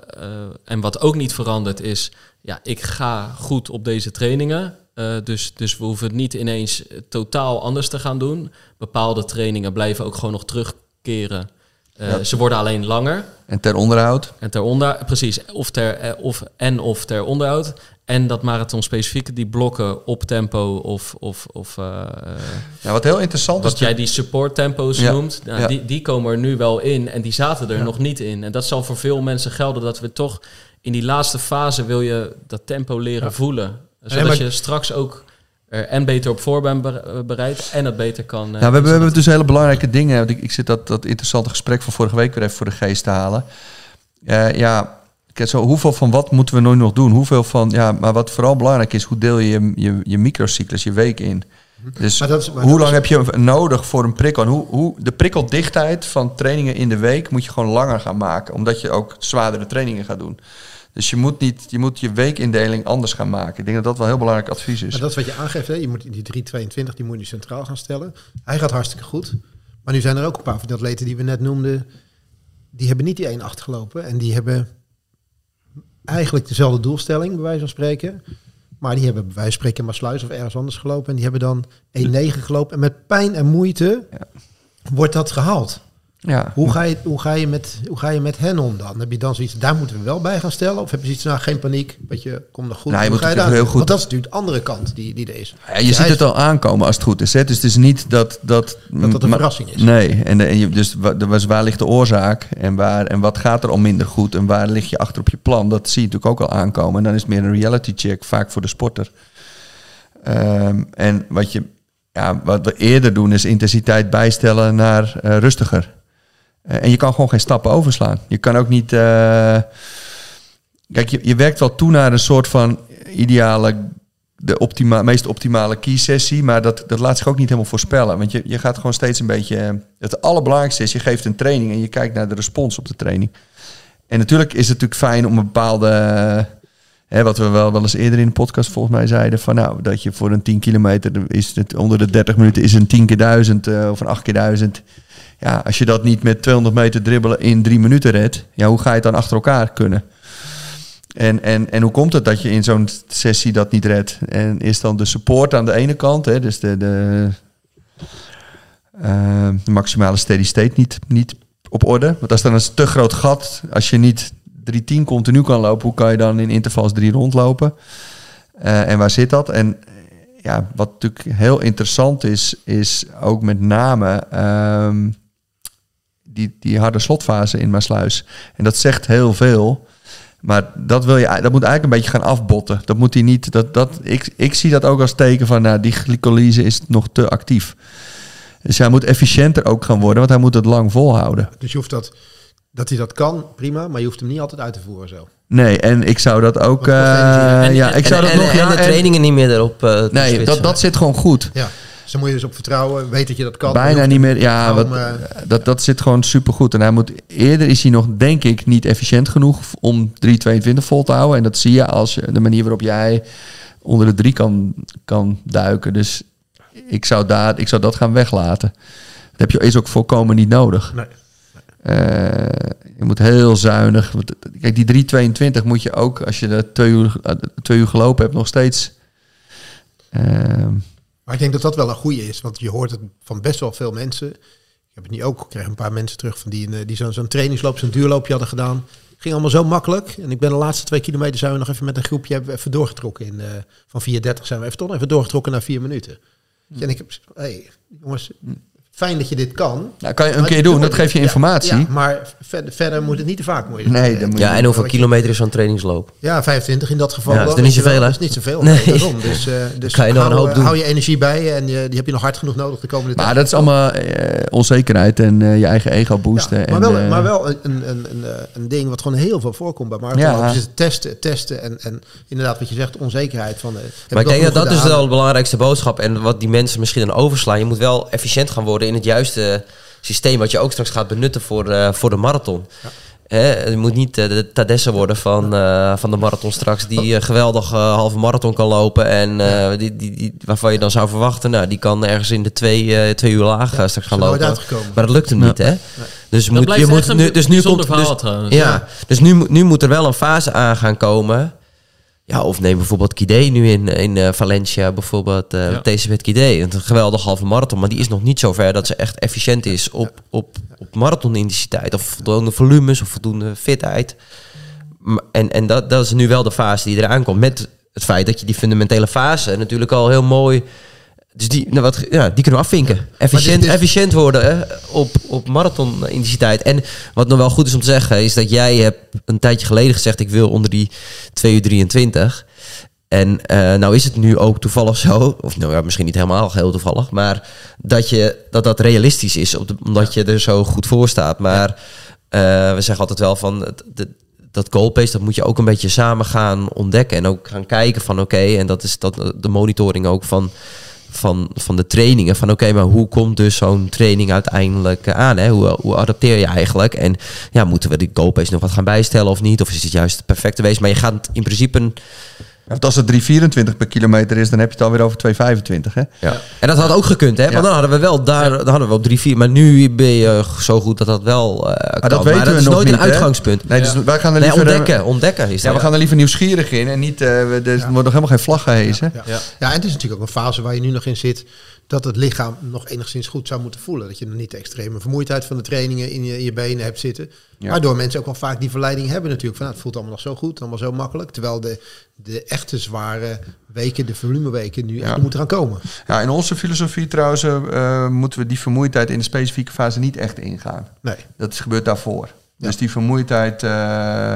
en wat ook niet verandert is, ja, ik ga goed op deze trainingen. Dus, dus we hoeven het niet ineens totaal anders te gaan doen. Bepaalde trainingen blijven ook gewoon nog terugkeren. Eh, Ja. Ze worden alleen langer. En ter onderhoud. En ter onder, precies, of ter, eh, of, en of ter onderhoud. En dat marathon specifieke, die blokken op tempo of, of, of eh, Ja, wat heel interessant wat is... jij die support tempo's Ja, noemt, nou, ja. die, die komen er nu wel in en die zaten er nog niet in. En dat zal voor veel mensen gelden dat we toch in die laatste fase wil je dat tempo leren voelen. Zodat je straks ook en beter op voor bent bere- bereid en het beter kan. eh, Nou, we hebben, we hebben dus hele belangrijke dingen. Want Ik, ik zit dat, dat interessante gesprek van vorige week weer even voor de geest te halen. Eh, ja, kijk, zo, hoeveel van wat moeten we nu nog doen? Hoeveel van, ja, maar wat vooral belangrijk is, hoe deel je je, je, je microcyclus, je week in? Dus Maar dat is- maar hoe lang is- heb je nodig voor een prikkel? En hoe, hoe, de prikkeldichtheid van trainingen in de week moet je gewoon langer gaan maken. Omdat je ook zwaardere trainingen gaat doen. Dus je moet, niet, je moet je weekindeling anders gaan maken. Ik denk dat dat wel heel belangrijk advies is. Maar dat is wat je aangeeft. Hè? Je moet die 322, die moet je centraal gaan stellen. Hij gaat hartstikke goed. Maar nu zijn er ook een paar van die atleten die we net noemden. Die hebben niet die 1,8 gelopen. En die hebben eigenlijk dezelfde doelstelling, bij wijze van spreken. Maar die hebben bij wijze van spreken in Maasluis of ergens anders gelopen. En die hebben dan 1,9 gelopen. En met pijn en moeite Ja. wordt dat gehaald. Ja. Hoe ga, je, hoe, ga je met, hoe ga je met hen om dan? Heb je dan zoiets, daar moeten we wel bij gaan stellen? Of heb je zoiets, nou geen paniek, weet je, kom nog goed. Nou, je moet je heel goed- Want dat is natuurlijk de andere kant die, die er is. Ja, je ziet het al aankomen als het goed is. Hè? Dus het is niet dat... Dat, Dat dat een verrassing is. Nee, en, de- en je, dus waar ligt de oorzaak en, waar, en wat gaat er al minder goed en waar lig je achter op je plan? Dat zie je natuurlijk ook al aankomen. En dan is het meer een reality check, vaak voor de sporter. Ehm, en wat, je, ja, wat we eerder doen is intensiteit bijstellen naar eh, rustiger. Eh, en je kan gewoon geen stappen overslaan. Je kan ook niet... eh, kijk, je, je werkt wel toe naar een soort van ideale de optima meest optimale key-sessie. Maar dat, dat laat zich ook niet helemaal voorspellen. Want je, je gaat gewoon steeds een beetje... eh, Het allerbelangrijkste is, je geeft een training... en je kijkt naar de respons op de training. En natuurlijk is het natuurlijk fijn om een bepaalde... Hè, wat we wel, wel eens eerder in de podcast volgens mij zeiden... van nou, dat je voor een 10 kilometer... is het onder de 30 minuten is een 10 keer 1000 eh, of een 8 keer 1000. Ja, als je dat niet met 200 meter dribbelen in drie minuten redt... ja, hoe ga je het dan achter elkaar kunnen? En, en, en hoe komt het dat je in zo'n sessie dat niet redt? En is dan de support aan de ene kant, hè, dus de, de, eh, de maximale steady state niet, niet op orde? Want als dan een te groot gat, als je niet 310 continu kan lopen, hoe kan je dan in intervals 3 rondlopen? Eh, en waar zit dat? En ja, wat natuurlijk heel interessant is, is ook met name ehm, die, die harde slotfase in Maasluis. En dat zegt heel veel. Maar dat, wil je, dat moet eigenlijk een beetje gaan afbotten. Dat moet hij niet. Dat, dat, ik, ik zie dat ook als teken van nou, die glycolyse is nog te actief. Dus hij moet efficiënter ook gaan worden, want hij moet het lang volhouden. Dus je hoeft dat, dat hij dat kan, prima, maar je hoeft hem niet altijd uit te voeren zo. Nee, en ik zou dat ook. Eh, En- ja, ik en, zou dat en, nog. en ja, de en- trainingen niet meer erop eh, te nee, dat, dat zit gewoon goed. Ja. Daar moet je dus op vertrouwen. Weet dat je dat kan. Bijna niet meer. Ja, wat, eh, dat, dat zit gewoon supergoed. En hij moet, eerder is hij nog, denk ik, niet efficiënt genoeg om 3,22 vol te houden. En dat zie je als je, de manier waarop jij onder de 3 kan, kan duiken. Dus ik zou, daar, ik zou dat gaan weglaten. Dat heb je, is ook volkomen niet nodig. Nee. Eh, je moet heel zuinig. Kijk, die 3,22 moet je ook, als je er twee uur, eh, twee uur gelopen hebt, nog steeds. ehm, Maar ik denk dat dat wel een goede is, want je hoort het van best wel veel mensen. Ik heb het nu ook, ik kreeg een paar mensen terug van die, een, die zo'n zo'n trainingsloop, zo'n duurloopje hadden gedaan. Ging allemaal zo makkelijk. En ik ben de laatste twee kilometer zijn we nog even met een groepje hebben even doorgetrokken. In, eh, van 4.30 zijn we even toch even doorgetrokken naar 4 minuten. En ik heb, hey, jongens, fijn dat je dit kan. nou, kan je een Maar keer doen, dat geeft je informatie. Ja, maar verder, verder moet het niet te vaak. Moet je Nee, dat moet Ja, en hoeveel kilometer is zo'n trainingsloop? Ja, 25 in dat geval. Ja, is dan, er niet zoveel, hè? Dat is niet zoveel. Nee. Nee. Daarom. Dus, eh dus kan je nog een hou, hoop eh, doen. hou je energie bij en je, die heb je nog hard genoeg nodig de komende tijd. Maar dat is allemaal eh, onzekerheid en eh, je eigen ego boosten. Ja, en, maar, wel, eh, maar wel een, een, een, een, eh, ding wat gewoon heel veel voorkomt bij Ja. marathonlopers. is het testen, testen en, en inderdaad wat je zegt, onzekerheid. Van, eh, Maar ik denk dat dat is wel de belangrijkste boodschap. En wat die mensen misschien dan overslaan. Je moet wel efficiënt gaan worden in het juiste systeem. Wat je ook straks gaat benutten voor, eh, voor de marathon. Hè, je moet niet eh, de Tadesse worden van, eh, van de marathon straks. Die geweldig halve marathon kan lopen. En eh, die, die, die, waarvan je dan zou verwachten. Nou, die kan ergens in de twee, eh, twee uur laag straks gaan lopen. Maar dat lukt hem niet, hè? Dus, Dat moet, je moet nu, dus nu komt verhaal dus, trouwens. Ja, dus nu, moet- nu moet er wel een fase aan gaan komen. Ja, of neem bijvoorbeeld Kide nu in, in eh, Valencia, bijvoorbeeld uh, Ja. Kide. Een geweldig halve marathon, maar die is nog niet zo ver dat ze echt efficiënt is op, op, op marathonintensiteit. Of voldoende volumes of voldoende fitheid. En, en dat, dat is nu wel de fase die eraan komt. Met het feit dat je die fundamentele fase natuurlijk al heel mooi... Dus die, nou wat, ja, die kunnen we afvinken. Efficiënt, dit efficiënt worden hè, op, op marathon-intensiteit. En wat nog wel goed is om te zeggen, is dat jij hebt een tijdje geleden gezegd: ik wil onder die 2 uur 23. En eh, nou is het nu ook toevallig zo, of nou ja, misschien niet helemaal heel toevallig, maar dat je, dat, dat realistisch is, op de- omdat je er zo goed voor staat. Maar eh, we zeggen altijd wel van de, dat goalpace, dat moet je ook een beetje samen gaan ontdekken. En ook gaan kijken van oké, en dat is dat, de monitoring ook van, van, van de trainingen. Van oké, maar hoe komt dus zo'n training uiteindelijk eh, aan? Hè? Hoe, hoe adapteer je eigenlijk? En ja, moeten we die goalpace nog wat gaan bijstellen of niet? Of is het juist het perfecte wezen? Maar je gaat in principe... Een, Want als het 3,24 per kilometer is, dan heb je het alweer over 2,25. Hè? ja. En dat had ook gekund, hè? Ja. Want dan hadden we wel daar, dan hadden we op 3-4. Maar nu ben je zo goed dat dat wel eh kan. dat weten maar dat we is nog nooit niet, een hè? uitgangspunt. Nee, dus wij gaan er liever... eh, ontdekken, ontdekken is Ja, we gaan er liever nieuwsgierig in en niet... eh, we- er wordt nog helemaal geen vlag gehezen. Ja. Ja. Ja. en het is natuurlijk ook een fase waar je nu nog in zit. Dat het lichaam nog enigszins goed zou moeten voelen. Dat je nog niet de extreme vermoeidheid van de trainingen in je, in je benen hebt zitten. Ja. Waardoor mensen ook wel vaak die verleiding hebben natuurlijk. Van, nou, het voelt allemaal nog zo goed, allemaal zo makkelijk. Terwijl de, de echte zware weken, de volumeweken, nu echt moeten gaan komen. Ja, in onze filosofie trouwens eh, moeten we die vermoeidheid in de specifieke fase niet echt ingaan. Nee. Dat is gebeurt daarvoor. Dus die vermoeidheid, eh,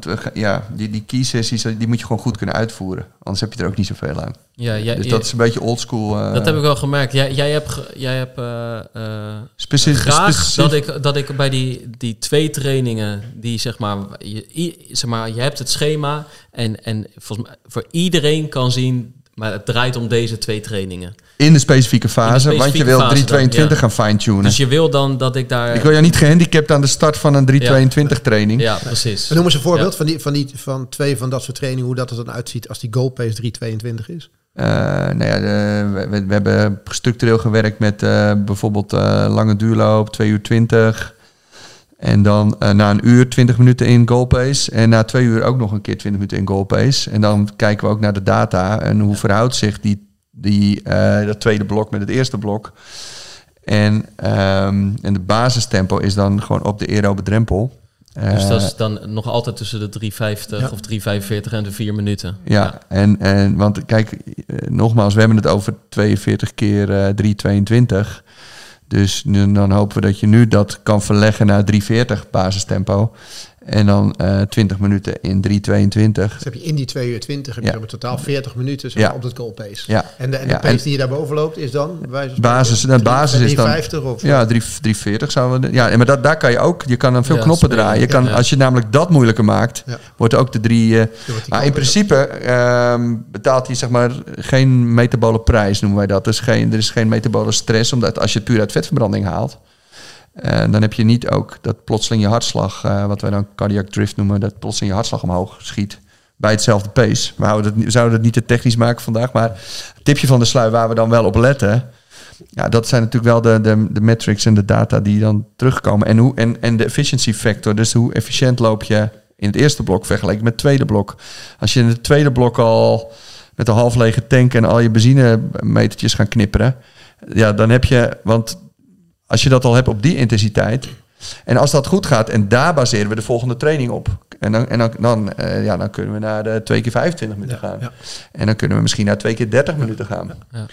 we, ga- ja, die, die key sessies, die moet je gewoon goed kunnen uitvoeren. Anders heb je er ook niet zoveel aan. Ja, jij- Dus dat is een beetje oldschool. eh dat heb ik wel gemerkt. Jij, jij hebt, jij hebt eh, eh, speci- graag speci- dat ik, dat ik bij die, die twee trainingen, die zeg maar, je, zeg maar, je hebt het schema en, en volgens mij voor iedereen kan zien, maar het draait om deze twee trainingen. in de specifieke fase, want je wil fase dan, 322 ja. gaan fine-tunen. Dus je wil dan dat ik daar... ik wil jou niet gehandicapt aan de start van een 322 training. Ja, precies. En noem eens een voorbeeld Ja. van, die, van, die, van twee van dat soort trainingen. Hoe dat er dan uitziet als die goalpace 322 is. Eh, nou ja, de- we, we- we hebben structureel gewerkt met eh, bijvoorbeeld eh, lange duurloop, 2 uur 20. En dan eh, na een uur 20 minuten in goalpace. En na twee uur ook nog een keer 20 minuten in goalpace. En dan kijken we ook naar de data en hoe verhoudt zich die, die, eh, dat tweede blok met het eerste blok. En, ehm, en de basistempo is dan gewoon op de aerobe drempel. dus Eh, dat is dan nog altijd tussen de 3,50 Ja. of 3,45 en de 4 minuten. Ja, En, en want kijk, eh, nogmaals, we hebben het over 42 keer eh 322. Dus dan hopen we dat je nu dat kan verleggen naar 340 basistempo. En dan eh 20 minuten in 322. Dus heb je in die 2 uur 20 heb je Ja. dan in totaal 40 minuten zeg Ja. maar, op dat goal pace. Ja. En de, en de Ja, pace en- die je daarboven loopt is dan? Basis, spreken, de basis is dan 350 of ja, 3, 340 zouden we. Ja, maar dat, daar kan je ook. Je kan dan veel Ja, knoppen spelen. draaien. Je kan, Ja. Als je namelijk dat moeilijker maakt, Ja. wordt ook de drie. eh, maar in principe ehm, betaalt hij zeg maar geen metabole prijs, noemen wij dat. Dus geen, er is geen metabole stress, omdat als je het puur uit vetverbranding haalt, eh, dan heb je niet ook dat plotseling je hartslag, eh, wat wij dan cardiac drift noemen, dat plotseling je hartslag omhoog schiet. Bij hetzelfde pace. We, houden het, we zouden het niet te technisch maken vandaag, maar het tipje van de slui waar we dan wel op letten. Ja, dat zijn natuurlijk wel de, de, de metrics en de data die dan terugkomen. En, hoe, en, en de efficiency factor, dus hoe efficiënt loop je in het eerste blok vergeleken met het tweede blok. Als je in het tweede blok al met een half lege tank en al je benzinemetertjes gaan knipperen, ja, dan heb je, want als je dat al hebt op die intensiteit, en als dat goed gaat, en daar baseren we de volgende training op. En dan, en dan, dan, eh, ja, dan kunnen we naar de 2 keer 25 minuten gaan. ja. En dan kunnen we misschien naar 2 keer 30 minuten gaan.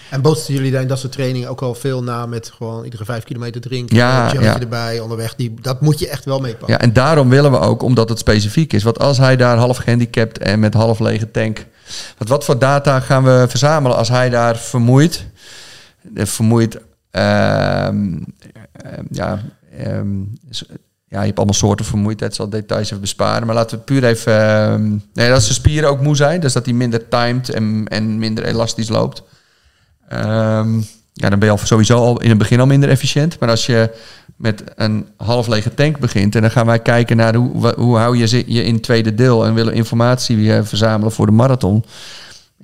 En bootsten jullie daar in dat soort trainingen ook al veel na met gewoon iedere vijf kilometer drinken, Ja, een erbij onderweg. Die, dat moet je echt wel meepakken. Ja, en daarom willen we ook, omdat het specifiek is. Want als hij daar half gehandicapt en met half lege tank. Wat voor data gaan we verzamelen als hij daar vermoeid. eh, Vermoeid. Ehm, ehm, ja, ehm, ja, je hebt allemaal soorten vermoeidheid. Zal details even besparen. Maar laten we puur even. nee, dat zijn spieren ook moe zijn. Dus dat hij minder timed en, en minder elastisch loopt. Ja, dan ben je al sowieso al in het begin al minder efficiënt. Maar als je met een half lege tank begint en dan gaan wij kijken naar hoe, hoe hou je je in het tweede deel en willen informatie eh, verzamelen voor de marathon.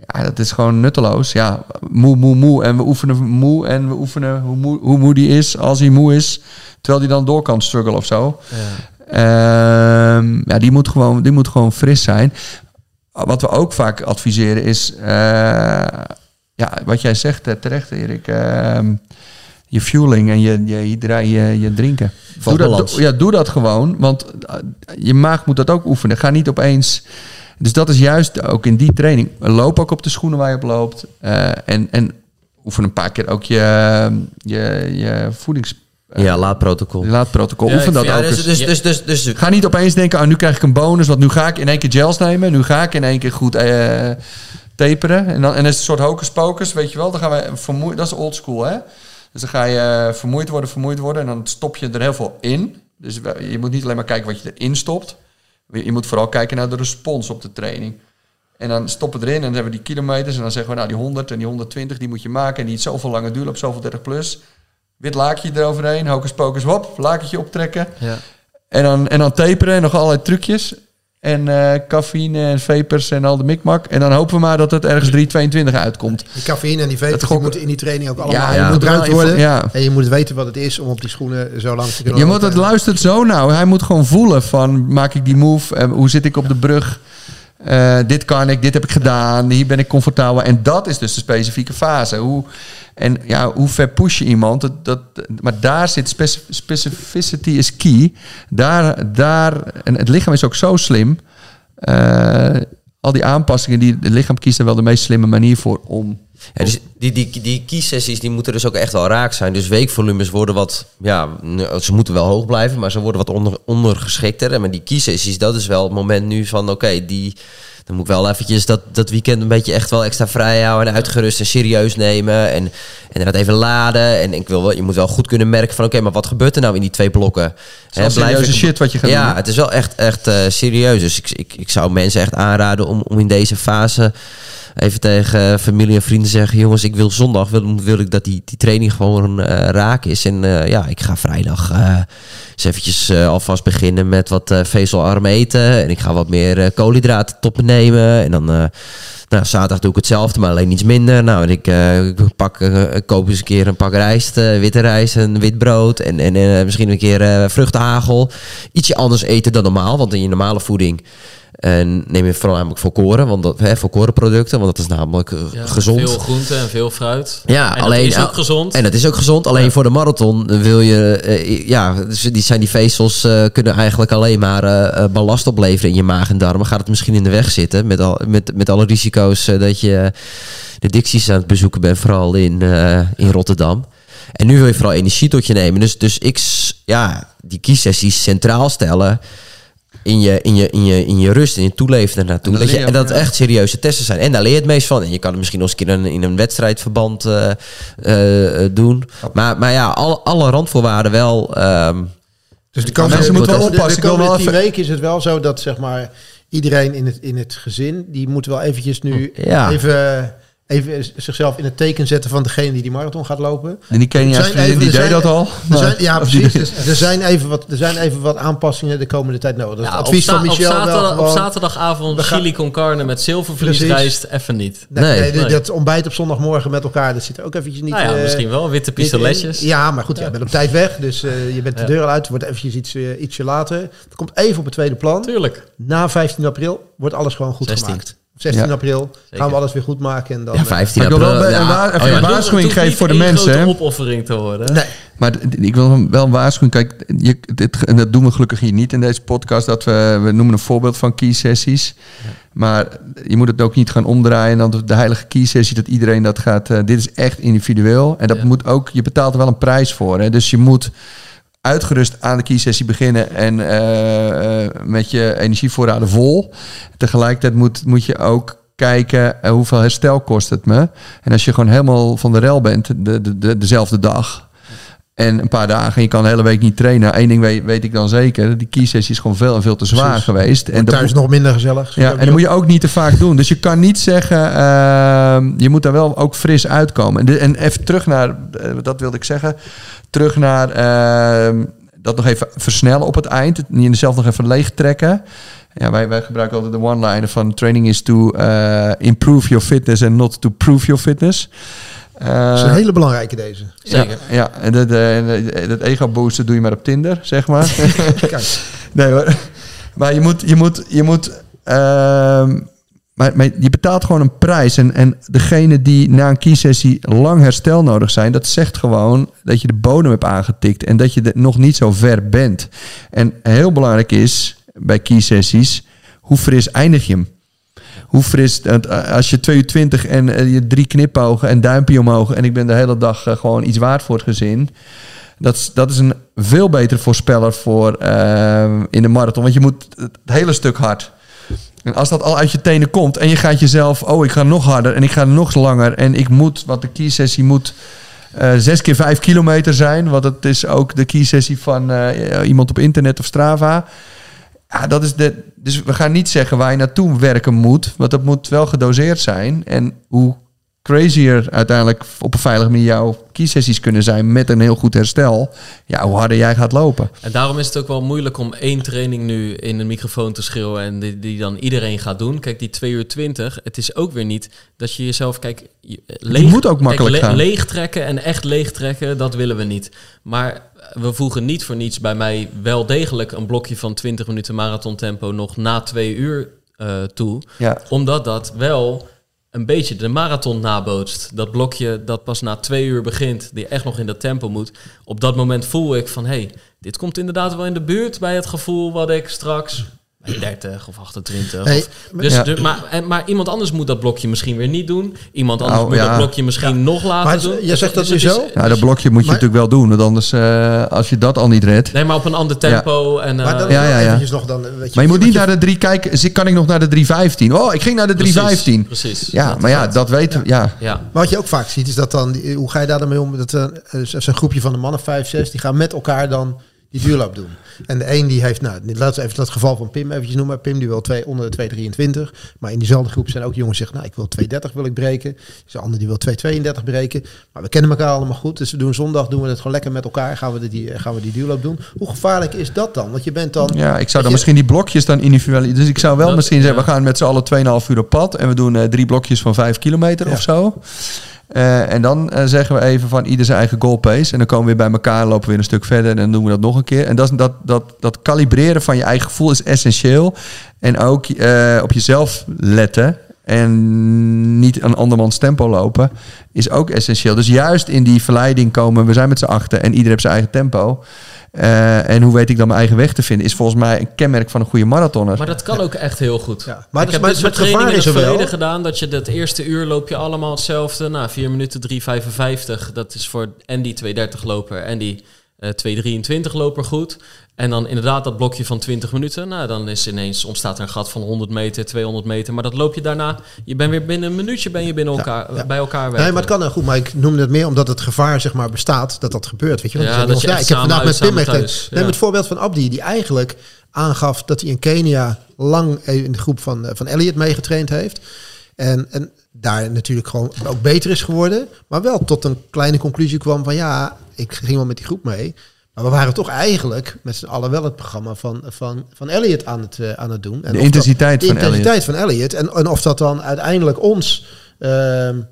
Ja, dat is gewoon nutteloos. Ja, moe, moe, moe. En we oefenen moe en we oefenen hoe moe, hoe moe die is als hij moe is. Terwijl hij dan door kan struggelen of zo. Ehm, ja, die moet, gewoon, die moet gewoon fris zijn. Wat we ook vaak adviseren is... eh, ja, wat jij zegt eh, terecht, Erik. ehm, je fueling en je, je, je, je drinken. Doe dat, balans. doe- ja, doe dat gewoon. Want eh, je maag moet dat ook oefenen. Ga niet opeens... Dus dat is juist ook in die training. Loop ook op de schoenen waar je op loopt. eh, en, en oefen een paar keer ook je, je, je voedings... Ja, laadprotocol. je laadprotocol. Ja, Oefen dat ook. Dus, dus, dus, dus, dus, Ga niet opeens denken, oh, nu krijg ik een bonus, want nu ga ik in één keer gels nemen. Nu ga ik in één keer goed eh, taperen. En dan, en is een soort hocus pocus, weet je wel. Dan gaan we vermoeid, dat is old school, hè. Dus dan ga je eh, vermoeid worden, vermoeid worden. En dan stop je er heel veel in. Dus je moet niet alleen maar kijken wat je erin stopt. Je moet vooral kijken naar de respons op de training. En dan stoppen we erin en dan hebben we die kilometers. En dan zeggen we, nou die 100 en die 120, die moet je maken. En die zoveel langer duren op zoveel 30 plus. Wit laakje eroverheen, hocus pocus, hop, lakertje optrekken. Ja. En dan, en dan taperen en nog allerlei trucjes. En eh cafeïne en vapers en al de mikmak. En dan hopen we maar dat het ergens 3,22 uitkomt. Die cafeïne en die vapers die moeten in die training ook allemaal Ja, gebruikt worden. Ja. En je moet weten wat het is om op die schoenen zo lang te kunnen Je moet het luistert zo nou. Hij moet gewoon voelen van maak ik die move? Eh, hoe zit ik op de brug? Eh, dit kan ik, dit heb ik gedaan. Hier ben ik comfortabel. En dat is dus de specifieke fase. Hoe, en ja, hoe ver push je iemand? Dat, dat, maar daar zit speci- specificity is key. Daar, daar, en het lichaam is ook zo slim. Eh, al die aanpassingen, die, het lichaam kiest er wel de meest slimme manier voor om. Ja, dus die, die, die kiessessies die moeten dus ook echt wel raak zijn. Dus weekvolumes worden wat, ja, ze moeten wel hoog blijven, maar ze worden wat onder, ondergeschikter. En die kiessessies, dat is wel het moment nu van, oké, die, dan moet ik wel eventjes dat, dat weekend een beetje echt wel extra vrij houden en uitgerust en serieus nemen. En, en dat even laden. En ik wil wel, je moet wel goed kunnen merken van, oké, maar wat gebeurt er nou in die twee blokken? blijf serieuze ik- shit wat je gaat ja, doen, hè? het is wel echt, echt eh, serieus. Dus ik, ik, ik zou mensen echt aanraden om, om in deze fase even tegen familie en vrienden zeggen... jongens, ik wil zondag, wil, ik dat die, die training gewoon eh, raak is. En eh, ja, ik ga vrijdag eh eens eventjes alvast beginnen met wat vezelarm eten. En ik ga wat meer koolhydraten me nemen. En dan... nou, zaterdag doe ik hetzelfde, maar alleen iets minder. Nou, ik, pak, koop eens een keer een pak rijst, witte rijst en wit brood. En, en misschien een keer vruchtenhagel. Ietsje anders eten dan normaal, want in je normale voeding en neem je vooral namelijk volkoren, want dat, hè, volkorenproducten, want dat is namelijk eh, Ja, gezond. Veel groente en veel fruit. Ja, en alleen dat is ook gezond. En dat is ook gezond. Alleen voor de marathon wil je, eh, ja, dus die zijn die vezels eh, kunnen eigenlijk alleen maar eh, ballast opleveren in je maag en darmen. Gaat het misschien in de weg zitten met, al, met, met alle risico's dat je de dicties aan het bezoeken bent, vooral in, in Rotterdam. En nu wil je vooral energie tot je nemen. Dus, dus ik, ja, die kiessessies centraal stellen. In je, in je, in je, in je rust en je toeleven ernaartoe. En Dat, je, en dat echt serieuze testen zijn. En daar leer je het meest van. En je kan het misschien nog eens een keer in, in een wedstrijdverband eh, eh, eh, doen. Maar, maar ja, alle, alle randvoorwaarden wel. ehm, Dus de komende, mensen moeten wel de- de- oppassen. De Ik wil komende wel tien even- weken is het wel zo dat zeg maar iedereen in het, in het gezin, die moet wel eventjes nu Ja. even, even zichzelf in het teken zetten van degene die die marathon gaat lopen. En die vriendin, die deed zijn- dat al. Er zijn, ja, precies. Dus er, zijn even wat, er zijn even wat aanpassingen de komende tijd nodig. Dat Ja, op, advies van op, Michel wel gewoon- op zaterdagavond gaan- chili con carne met zilvervliesrijst even niet. Nee, Nee. nee, Nee. dat ontbijt op zondagmorgen met elkaar, dat zit er ook eventjes niet... nou ja, eh, misschien wel. Witte in. pistoletjes. Ja, maar goed, jij bent op tijd weg, dus eh, je bent de Ja. deur al uit. Het wordt eventjes iets, eh, ietsje later. Het komt even op het tweede plan. Tuurlijk. Na 15 april wordt alles gewoon goed 16. gemaakt. 16 Ja. april Zeker. gaan we alles weer goed maken. En dan, ja, eh, 15 Maar ik wil wel april, een even Oh een waarschuwing geven voor de mensen, grote hè? opoffering te worden. Nee. Maar ik wil wel een waarschuwing. Kijk, je, dit, en dat doen we gelukkig hier niet in deze podcast. Dat we, we noemen een voorbeeld van key sessies. Maar je moet het ook niet gaan omdraaien. En dan de, heilige key sessie, dat iedereen dat gaat. eh, dit is echt individueel. En dat Ja. moet ook, je betaalt er wel een prijs voor. Hè? Dus je moet uitgerust aan de key sessie beginnen. En eh, eh, met je energievoorraden vol. Tegelijkertijd moet, moet je ook kijken eh, hoeveel herstel kost het me. En als je gewoon helemaal van de rel bent, de, de, de, dezelfde dag. En een paar dagen en je kan de hele week niet trainen. Eén ding weet, weet ik dan zeker. Die key sessie is gewoon veel en veel te zwaar Precies. geweest. En thuis moet- nog minder gezellig. ja, en dat moet je ook niet te vaak doen. Dus je kan niet zeggen, ehm, je moet daar wel ook fris uitkomen. En, de- en even terug naar, eh, dat wilde ik zeggen, terug naar ehm, dat nog even versnellen op het eind. Het- Jezelf nog even leeg trekken. Ja, wij, wij gebruiken altijd de one-liner van training is to eh, improve your fitness and not to prove your fitness. Eh, Dat is een hele belangrijke deze. Zeker. Ja, ja en dat, eh, eh, dat ego boosten doe je maar op Tinder, zeg maar. Kijk, Nee hoor. Maar je moet, je moet, je moet. ehm, maar, maar je betaalt gewoon een prijs. En, en degene die na een kiesessie lang herstel nodig zijn, dat zegt gewoon dat je de bodem hebt aangetikt en dat je er nog niet zo ver bent. En heel belangrijk is bij kiesessies, hoe fris eindig je hem? Hoe fris, want als je 2 uur 20 en eh, je drie knipogen en duimpje omhoog en ik ben de hele dag eh, gewoon iets waard voor het gezin. Dat is, dat is een veel betere voorspeller voor eh, in de marathon. Want je moet het hele stuk hard. En als dat al uit je tenen komt en je gaat jezelf, oh, ik ga nog harder en ik ga nog langer en ik moet, wat de key sessie moet eh, zes keer vijf kilometer zijn, want het is ook de key sessie van eh, iemand op internet of Strava. Ja, dat is de, dus we gaan niet zeggen waar je naartoe werken moet, want dat moet wel gedoseerd zijn. En hoe crazier uiteindelijk op een veilige manier jouw kiesessies kunnen zijn met een heel goed herstel, ja, hoe harder jij gaat lopen. En daarom is het ook wel moeilijk om één training nu in een microfoon te schreeuwen en die, die dan iedereen gaat doen. Kijk, die 2 uur 20, het is ook weer niet dat je jezelf, kijk, leeg, moet ook makkelijk kijk, gaan. leegtrekken en echt leegtrekken, dat willen we niet. Maar we voegen niet voor niets bij mij wel degelijk een blokje van 20 minuten marathon tempo nog na 2 uur eh, toe. Ja, Omdat dat wel een beetje de marathon nabootst. Dat blokje dat pas na twee uur begint, die echt nog in dat tempo moet. Op dat moment voel ik van, hé, hey, dit komt inderdaad wel in de buurt bij het gevoel wat ik straks... bij 30 of 28. Hey, of, dus, Ja. de- maar, en, maar iemand anders moet dat blokje misschien weer niet doen. Iemand anders Nou, moet ja. dat blokje misschien nog later Maar doen. jij zegt dat is- zo? ja dat blokje moet je Maar- natuurlijk wel doen, want anders, eh, als je dat al niet redt. Nee, maar op een ander tempo. En, maar eh, dan ja, ja, ja. eventjes nog dan... Weet je, Maar je moet niet naar de drie kijken. zie- Kan ik nog naar de 315? Oh, ik ging naar de 315. Precies. precies. Ja, maar ja, dat weten we. Ja. Ja. Maar wat je ook vaak ziet, is dat dan, hoe ga je daar dan mee om? Dat is een groepje van de mannen, vijf, zes, die gaan met elkaar dan die duurloop doen. En de een die heeft, nou, laten we even dat geval van Pim eventjes noemen. Pim die wil twee, onder de 223. Maar in diezelfde groep zijn ook jongens die zeggen, nou, ik wil 230 wil ik breken. Dus de ander die wil 232 breken. Maar we kennen elkaar allemaal goed. Dus we doen zondag, doen we het gewoon lekker met elkaar. Gaan we de- die, gaan we die duurloop doen. Hoe gevaarlijk is dat dan? Want je bent dan... ja, ik zou dan je- misschien die blokjes dan individueel. Dus ik zou wel Dat- misschien zeggen, ja. we gaan met z'n allen 2,5 uur op pad. En we doen eh, drie blokjes van 5 kilometer Ja. of zo. Eh, en dan eh, zeggen we even van ieder zijn eigen goal pace. En dan komen we weer bij elkaar, lopen we weer een stuk verder. En dan doen we dat nog een keer. En dat, dat, dat, dat kalibreren van je eigen gevoel is essentieel. En ook eh, op jezelf letten. En niet een andermans tempo lopen. Is ook essentieel. Dus juist in die verleiding komen. We zijn met z'n achten en ieder heeft zijn eigen tempo. Eh, en hoe weet ik dan mijn eigen weg te vinden? Is volgens mij een kenmerk van een goede marathoner. Maar dat kan ook echt heel goed. Ja, maar ik dus- heb het gevaar trainingen in is het er wel. verleden gedaan. Dat je dat eerste uur loop je allemaal hetzelfde. Nou, 4 minuten 3,55. Dat is voor Andy 230 loper. En die eh 2.23 loper goed. En dan inderdaad dat blokje van 20 minuten. Nou, dan is ineens ontstaat er een gat van 100 meter, 200 meter. Maar dat loop je daarna. Je bent weer binnen een minuutje ben je binnen elkaar, ja. bij elkaar werken. Nee, maar het kan heel goed. Maar ik noemde het meer omdat het gevaar zeg maar, bestaat dat dat gebeurt. Weet je? Want Ja, we dat je echt ik heb met uit, Pim samen echt... thuis. Neem Ja. het voorbeeld van Abdi, die eigenlijk aangaf dat hij in Kenia lang in de groep van, eh, van Elliot meegetraind heeft. En, en daar natuurlijk gewoon ook beter is geworden. Maar wel tot een kleine conclusie kwam van ja, ik ging wel met die groep mee. Maar we waren toch eigenlijk met z'n allen wel het programma van, van, van Elliot aan het, eh, aan het doen. En De dat- intensiteit de van intensiteit van Elliot. En, en of dat dan uiteindelijk ons ehm, eh,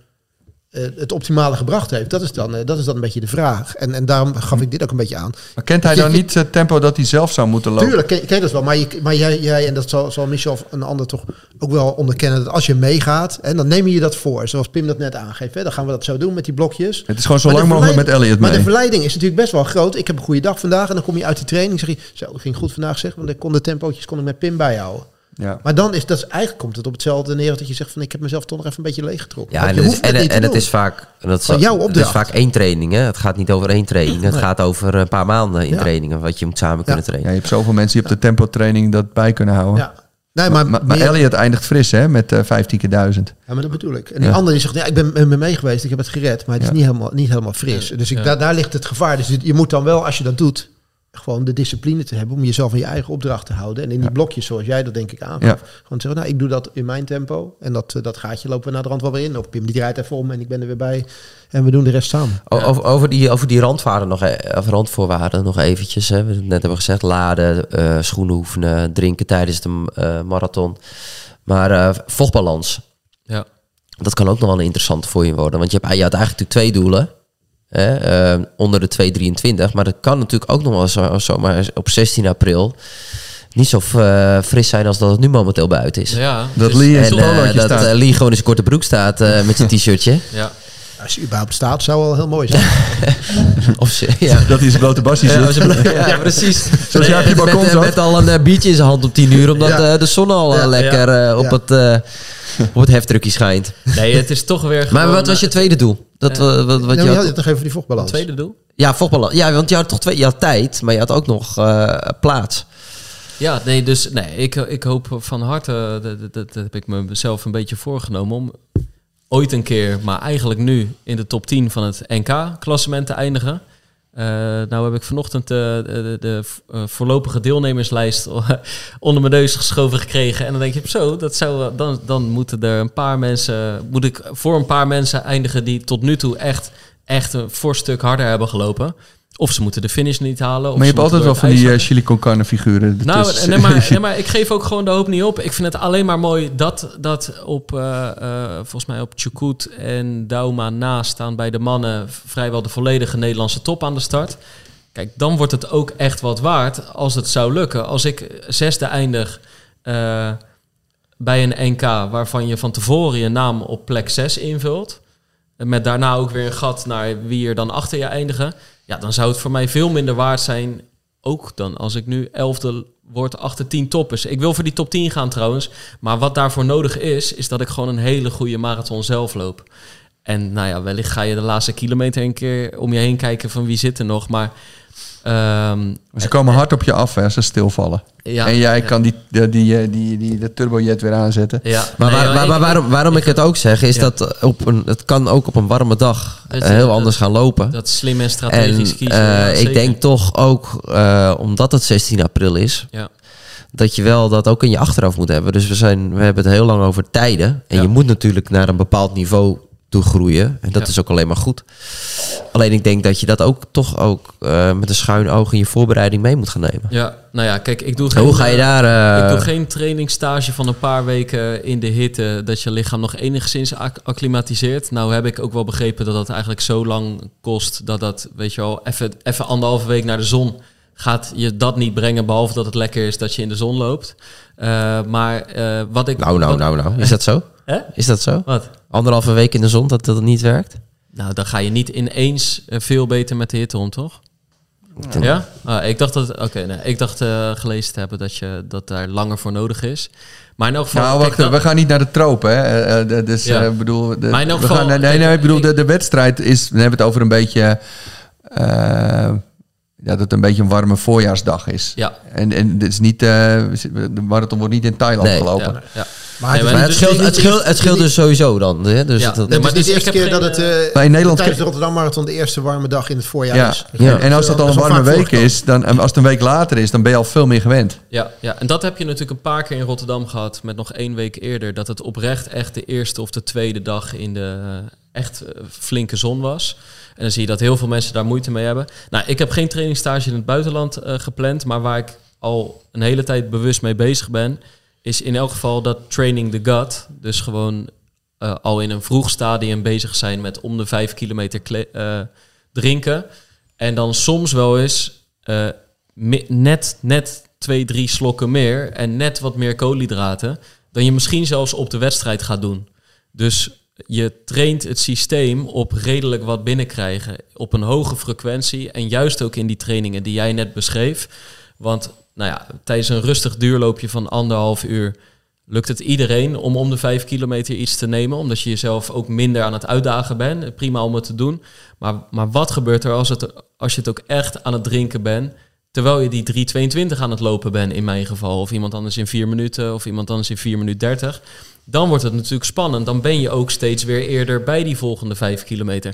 het optimale gebracht heeft, dat is, dan, eh, dat is dan een beetje de vraag. En, en daarom gaf ik dit ook een beetje aan. Maar kent hij dan je- niet het tempo dat hij zelf zou moeten lopen? Tuurlijk, ken, ken dat wel. Maar, je, maar jij, jij, en dat zal, zal Michel of een ander toch ook wel onderkennen, dat als je meegaat, en dan neem je je dat voor. Zoals Pim dat net aangeeft. Hè, dan gaan we dat zo doen met die blokjes. Het is gewoon zo Maar lang mogelijk met Elliot Maar de mee. verleiding is natuurlijk best wel groot. Ik heb een goede dag vandaag en dan kom je uit die training. zeg je, zo, dat ging goed vandaag zeg, want ik kon de tempootjes kon ik met Pim bijhouden. Ja. Maar dan is dat is, eigenlijk komt het op hetzelfde neer dat je zegt van ik heb mezelf toch nog even een beetje leeggetrokken. Ja, en, het, en, het is vaak, dat Van jouw Het opdracht. is vaak één training. Hè? Het gaat niet over één training. Het gaat over een paar maanden in Ja. trainingen. Wat je moet samen kunnen Ja, trainen. je hebt zoveel mensen die op de tempotraining dat bij kunnen houden. Ja. Nee, Maar, maar, maar, maar meer- Elliot eindigt fris hè, met eh 15 keer 1000. Ja, maar dat bedoel ik. En die Ja. andere die zegt, ja, ik ben mee geweest, ik heb het gered, maar het is Ja. niet, helemaal, niet helemaal fris. Dus ik, Ja. daar, daar ligt het gevaar. Dus je moet dan wel, als je dat doet, gewoon de discipline te hebben om jezelf aan je eigen opdracht te houden. En in die blokjes, zoals jij dat denk ik aangaf, Ja. gewoon zeggen, nou, ik doe dat in mijn tempo. En dat, eh, dat gaatje lopen we naar de rand wel weer in. Of Pim die draait even om en ik ben er weer bij. En we doen de rest samen. Over, over, die, over die randwaarden nog, e- of randvoorwaarden nog eventjes. Hè. We net hebben gezegd, laden, eh, schoenen oefenen, drinken tijdens de eh, marathon. Maar eh, vochtbalans, Ja. dat kan ook nog wel een interessante voor je worden. Want je, hebt, je had eigenlijk natuurlijk twee doelen. Hè, eh, onder de 223. Maar dat kan natuurlijk ook nog wel zo, zomaar op 16 april... niet zo eh, fris zijn als dat het nu momenteel buiten is. Ja, Dat dus- Lee En eh, dat staat. eh, Lee gewoon in zijn korte broek staat eh, met zijn t-shirtje. Ja. Als je überhaupt staat, zou wel heel mooi zijn. Of ze, ja. Dat hij zijn blote Ja, zit. je- ja, precies. Zoals jij op je met, balkon met, al een biertje in zijn hand op 10 uur, omdat Ja. eh, de zon al Ja, lekker eh, op, Ja. het, eh, op het heftruckje schijnt. Nee, het is toch weer Maar wat was je tweede doel? Dat, eh, wat, wat je had- nog even voor die vochtbalans. tweede doel? ja, voetballen. Ja, want je had toch twee, je had tijd, maar je had ook nog eh, plaats. Ja, nee, dus nee, ik, ik hoop van harte, dat, dat, dat heb ik mezelf een beetje voorgenomen om ooit een keer, maar eigenlijk nu in de top 10 van het NK-klassement te eindigen. Eh, nou heb ik vanochtend de, de, de eh, voorlopige deelnemerslijst onder mijn neus geschoven gekregen. En dan denk je, zo, dat zou, eh, dan, dan moeten er een paar mensen, moet ik voor een paar mensen eindigen die tot nu toe echt, echt een voorstuk harder hebben gelopen. Of ze moeten de finish niet halen. Of Maar je hebt altijd wel van die chili con carne figuren. nou, nee maar, nee, maar ik geef ook gewoon de hoop niet op. Ik vind het alleen maar mooi dat, dat op, eh, volgens mij op Chukut en Dauma na staan bij de mannen vrijwel de volledige Nederlandse top aan de start. Kijk, dan wordt het ook echt wat waard als het zou lukken. Als ik zesde eindig bij een NK waarvan je van tevoren je naam op plek 6 invult. Met daarna ook weer een gat naar wie er dan achter je eindigen. Ja, dan zou het voor mij veel minder waard zijn. Ook dan als ik nu elfde word achter 10 toppers. Ik wil voor die top 10 gaan trouwens. Maar wat daarvoor nodig is, is dat ik gewoon een hele goede marathon zelf loop. En nou ja, wellicht ga je de laatste kilometer een keer om je heen kijken van wie zit er nog. Maar ehm, Ze komen hard op je af hè, als ze stilvallen. ja, en jij ja. kan die, die, die, die, die, de turbojet weer aanzetten. Ja, Maar, waar- waarom, waarom ik het ook zeg, is dat op een, het kan ook op een warme dag Het- eh, heel dat- anders gaan lopen. dat slim en En strategisch kiezen. eh, ik denk toch ook, eh, omdat het 16 april is, Ja. dat je wel dat ook in je achterhoofd moet hebben. Dus we, zijn, we hebben het heel lang over tijden. En je moet natuurlijk naar een bepaald niveau toe groeien. En dat Ja. is ook alleen maar goed. Alleen ik denk dat je dat ook toch ook eh, met een schuin oog in je voorbereiding mee moet gaan nemen. ja, nou ja, kijk, ik doe geen... Hoe ga je daar... eh, Ik doe geen trainingstage van een paar weken in de hitte dat je lichaam nog enigszins ac- acclimatiseert. Nou heb ik ook wel begrepen dat dat eigenlijk zo lang kost dat dat, weet je wel, even, even anderhalve week naar de zon gaat je dat niet brengen, behalve dat het lekker is dat je in de zon loopt. Eh, maar eh, wat ik... Nou, nou, wat- nou, nou. Is dat zo? Hè? Is dat zo? Wat? Anderhalve week in de zon dat dat niet werkt? Nou, dan ga je niet ineens eh, veel beter met de hitte om, toch? Ja? Ah, ik dacht dat... Oké, nee, ik dacht eh, gelezen te hebben dat, je, dat daar langer voor nodig is. Maar in elk geval... Nou, wacht, we gaan niet naar de tropen. Hè? De- dus, Ja. eh, bedoel, de, Maar in elk we geval- gaan, nee, nee, ik bedoel, de, de wedstrijd is, we hebben het over een beetje, eh, dat het een beetje een warme voorjaarsdag is. Ja. En, en dit is niet, eh, de marathon wordt niet in Thailand Nee, gelopen. Ja, ja. Maar Nee, het, Maar niet- het scheelt, het het dus sowieso dan. Hè? Dus Ja. dat, Nee, Het maar is niet dus de ik eerste keer dat het eh, eh, Maar in Nederland tijdens de Rotterdam Marathon de eerste warme dag in het voorjaar Ja. is. Ja. En als dat al een warme week is, dan, en als het een week later is, dan ben je al veel meer gewend. Ja, ja, en dat heb je natuurlijk een paar keer in Rotterdam gehad, met nog één week eerder, dat het oprecht echt de eerste of de tweede dag in de eh, echt eh, flinke zon was. En dan zie je dat heel veel mensen daar moeite mee hebben. Nou, ik heb geen trainingstage in het buitenland eh, gepland, maar waar ik al een hele tijd bewust mee bezig ben, is in elk geval dat training the gut. Dus gewoon eh, al in een vroeg stadium bezig zijn met om de vijf kilometer eh, drinken. En dan soms wel eens mi- net, net twee, drie slokken meer en net wat meer koolhydraten dan je misschien zelfs op de wedstrijd gaat doen. Dus je traint het systeem op redelijk wat binnenkrijgen, op een hoge frequentie en juist ook in die trainingen die jij net beschreef. Want nou ja, tijdens een rustig duurloopje van anderhalf uur lukt het iedereen om om de vijf kilometer iets te nemen, omdat je jezelf ook minder aan het uitdagen bent. Prima om het te doen. Maar, maar wat gebeurt er als, het, als je het ook echt aan het drinken bent, terwijl je die 3,22 aan het lopen bent in mijn geval, of iemand anders in 4 minuten, of iemand anders in 4 minuten 30, dan wordt het natuurlijk spannend. Dan ben je ook steeds weer eerder bij die volgende 5 kilometer.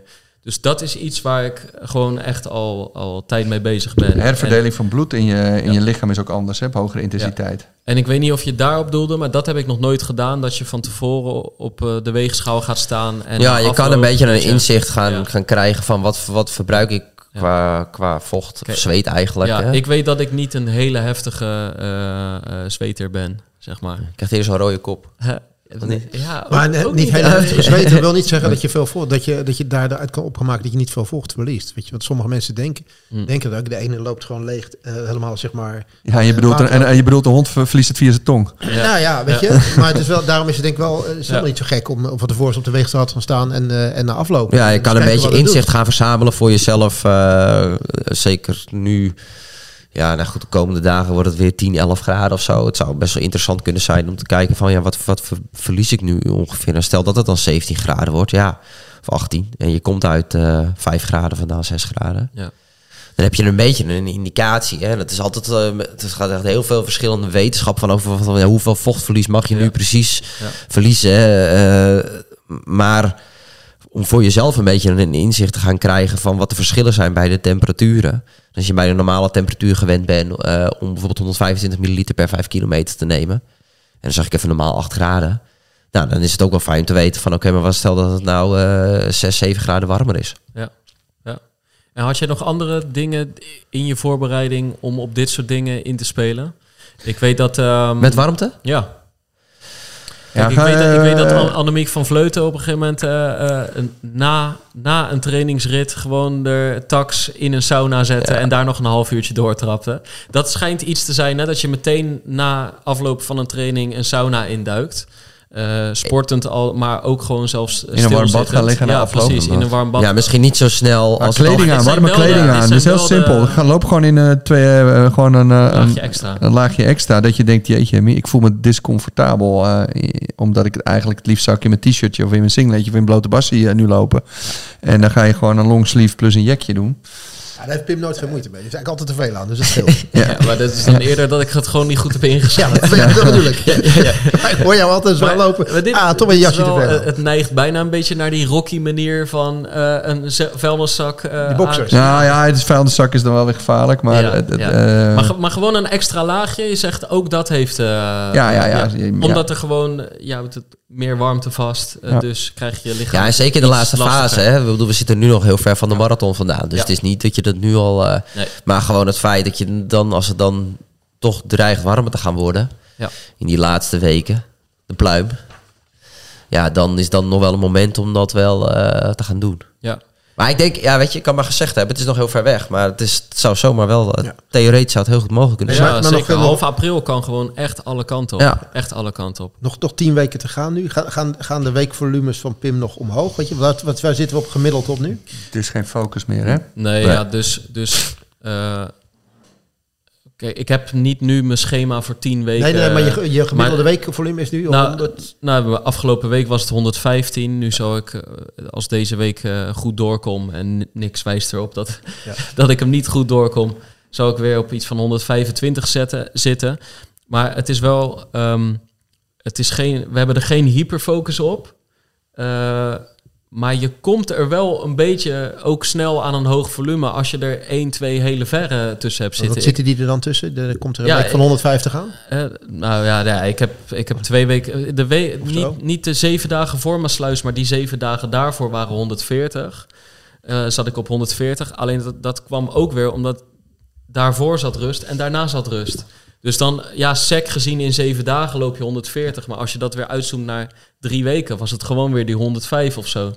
Dus dat is iets waar ik gewoon echt al, al tijd mee bezig ben. De herverdeling van bloed in je, in Ja. je lichaam is ook anders, hè, op hogere intensiteit. En ik weet niet of je daarop doelde, maar dat heb ik nog nooit gedaan. Dat je van tevoren op eh, de weegschaal gaat staan. En ja, je kan een beetje een inzicht gaan, Ja. gaan krijgen van wat, wat verbruik ik qua, qua vocht of zweet eigenlijk. Ja, hè? ik weet dat ik niet een hele heftige eh eh, zweter ben, zeg maar. Ik krijg hier zo'n rode kop. Ja, ook- Maar ook niet heel hè? heftig zweten wil niet zeggen dat je, veel vo- dat je, dat je daaruit kan opgemaakt dat je niet veel vocht verliest. Weet je, wat sommige mensen denken. Hmm. Denken dat de ene loopt gewoon leeg, eh, helemaal zeg maar. Ja, en je bedoelt, en, en je bedoelt de hond ver- verliest het via zijn tong. Nou ja, weet je. Maar het is wel, daarom is het denk ik wel, eh, het is helemaal niet zo gek om, om van tevoren op de weegschaal te gaan staan en, eh, en na aflopen. Ja, je Dus kan een beetje inzicht doet. gaan verzamelen voor jezelf. eh, zeker nu. Ja, nou goed, de komende dagen wordt het weer 10, 11 graden of zo. Het zou best wel interessant kunnen zijn om te kijken van ja, wat, wat ver- verlies ik nu ongeveer? En stel dat het dan 17 graden wordt, ja, of 18. En je komt uit eh 5 graden vandaan, 6 graden. Ja. Dan heb je een beetje een indicatie. Hè? Dat is altijd, eh, het gaat echt heel veel verschillende wetenschap van over van, ja, hoeveel vochtverlies mag je nu precies Ja. verliezen. Eh, maar om voor jezelf een beetje een inzicht te gaan krijgen van wat de verschillen zijn bij de temperaturen. Als je bij de normale temperatuur gewend bent eh, om bijvoorbeeld 125 milliliter per 5 kilometer te nemen. En dan zag ik even normaal 8 graden. Nou, dan is het ook wel fijn om te weten van oké, maar wat stel dat het nou eh 6, 7 graden warmer is. Ja, ja. En had jij nog andere dingen in je voorbereiding om op dit soort dingen in te spelen? Ik weet dat... ehm, Met warmte? Ja, Kijk, ik, weet dat, ik weet dat eh, An- Annemiek van Vleuten op een gegeven moment eh, eh, een- na, na een trainingsrit gewoon de tax in een sauna zette en daar nog een half uurtje doortrapte. Dat schijnt iets te zijn, hè, dat je meteen na afloop van een training een sauna induikt. Eh, sportend al, maar ook gewoon zelfs een warm bad gaan liggen Ja, precies, in een warm bad. Ja, misschien niet zo snel Maar als kleding aan, warme de- kleding aan. zijn Dus heel de- simpel. Ga loop gewoon in eh, twee, eh, gewoon een, eh, Een laagje extra. een laagje extra. Dat je denkt, jeetje, ik voel me discomfortabel. eh, omdat ik het eigenlijk het liefst zou ik in mijn t-shirtje of in mijn singletje of in blote bassie eh, nu lopen. En dan ga je gewoon een longsleeve plus een jekje doen. Ja, daar heeft Pim nooit geen moeite mee. Er is eigenlijk altijd te veel aan, dus het scheelt. Ja, maar dat is dan eerder dat ik het gewoon niet goed heb ingeschat. ja, dat, ja, dat bedoel ik. Hoor jou altijd zo Maar- lopen. dit- ah, toch een jasje te veel. eh, Het neigt bijna een beetje naar die Rocky manier van eh, een vuilniszak. eh, Die boxers. Nou ja, het is vuilniszak is dan wel weer gevaarlijk. Maar, Ja, het- het, ja. maar, maar gewoon een extra laagje. Je zegt ook dat heeft. eh, ja, ja, ja, ja. Omdat er gewoon ja, het, meer warmte vast. eh, Ja. Dus krijg je lichaam. Ja, en zeker in de laatste lastiger. fase. Hè? We, bedoel, we zitten nu nog heel ver van de marathon vandaan. Dus Ja. het is niet dat je dat nu al... eh, Nee. Maar gewoon het feit dat je dan, als het dan toch dreigt warmer te gaan worden... Ja. in die laatste weken, de pluim... Ja, dan is dan nog wel een moment om dat wel eh, te gaan doen. Ja. Maar ik denk, ja, weet je, ik kan maar gezegd hebben, het is nog heel ver weg. Maar het, is, het zou zomaar wel, Ja. theoretisch zou het heel goed mogelijk kunnen Ja, zijn. maar nog zeker. Half april kan gewoon echt alle kanten op. Ja. Echt alle kanten op. Nog toch tien weken te gaan nu. Gaan, gaan, gaan de weekvolumes van Pim nog omhoog? Weet je, wat, wat, waar zitten we op gemiddeld op nu? Het is geen focus meer, hè? Nee, Nee. ja, dus, dus eh, Kijk, ik heb niet nu mijn schema voor 10 weken. Nee, nee, maar je, je gemiddelde maar- weekvolume is nu Nou, 100. Nou, afgelopen week was het 115. Nu zal ik, eh, als deze week eh, goed doorkom... en ni- niks wijst erop dat, Ja. dat ik hem niet goed doorkom... zal ik weer op iets van 125 zetten, zitten. Maar het is wel... ehm, het is geen, we hebben er geen hyperfocus op. Eh, maar je komt er wel een beetje ook snel aan een hoog volume... als je er 1, 2 hele verre tussen hebt Wat zitten. zitten die er dan tussen? Er komt er een Ja, week van ik- 150 aan? Eh, nou ja, ja, ik, heb, ik heb twee weken. De we, niet, niet de zeven dagen voor mijn sluis, maar die zeven dagen daarvoor waren 140. Eh, zat ik op 140. Alleen dat, dat kwam ook weer omdat daarvoor zat rust en daarna zat rust. Dus dan, ja, sec gezien in zeven dagen loop je 140. Maar als je dat weer uitzoomt naar drie weken, was het gewoon weer die 105 of zo.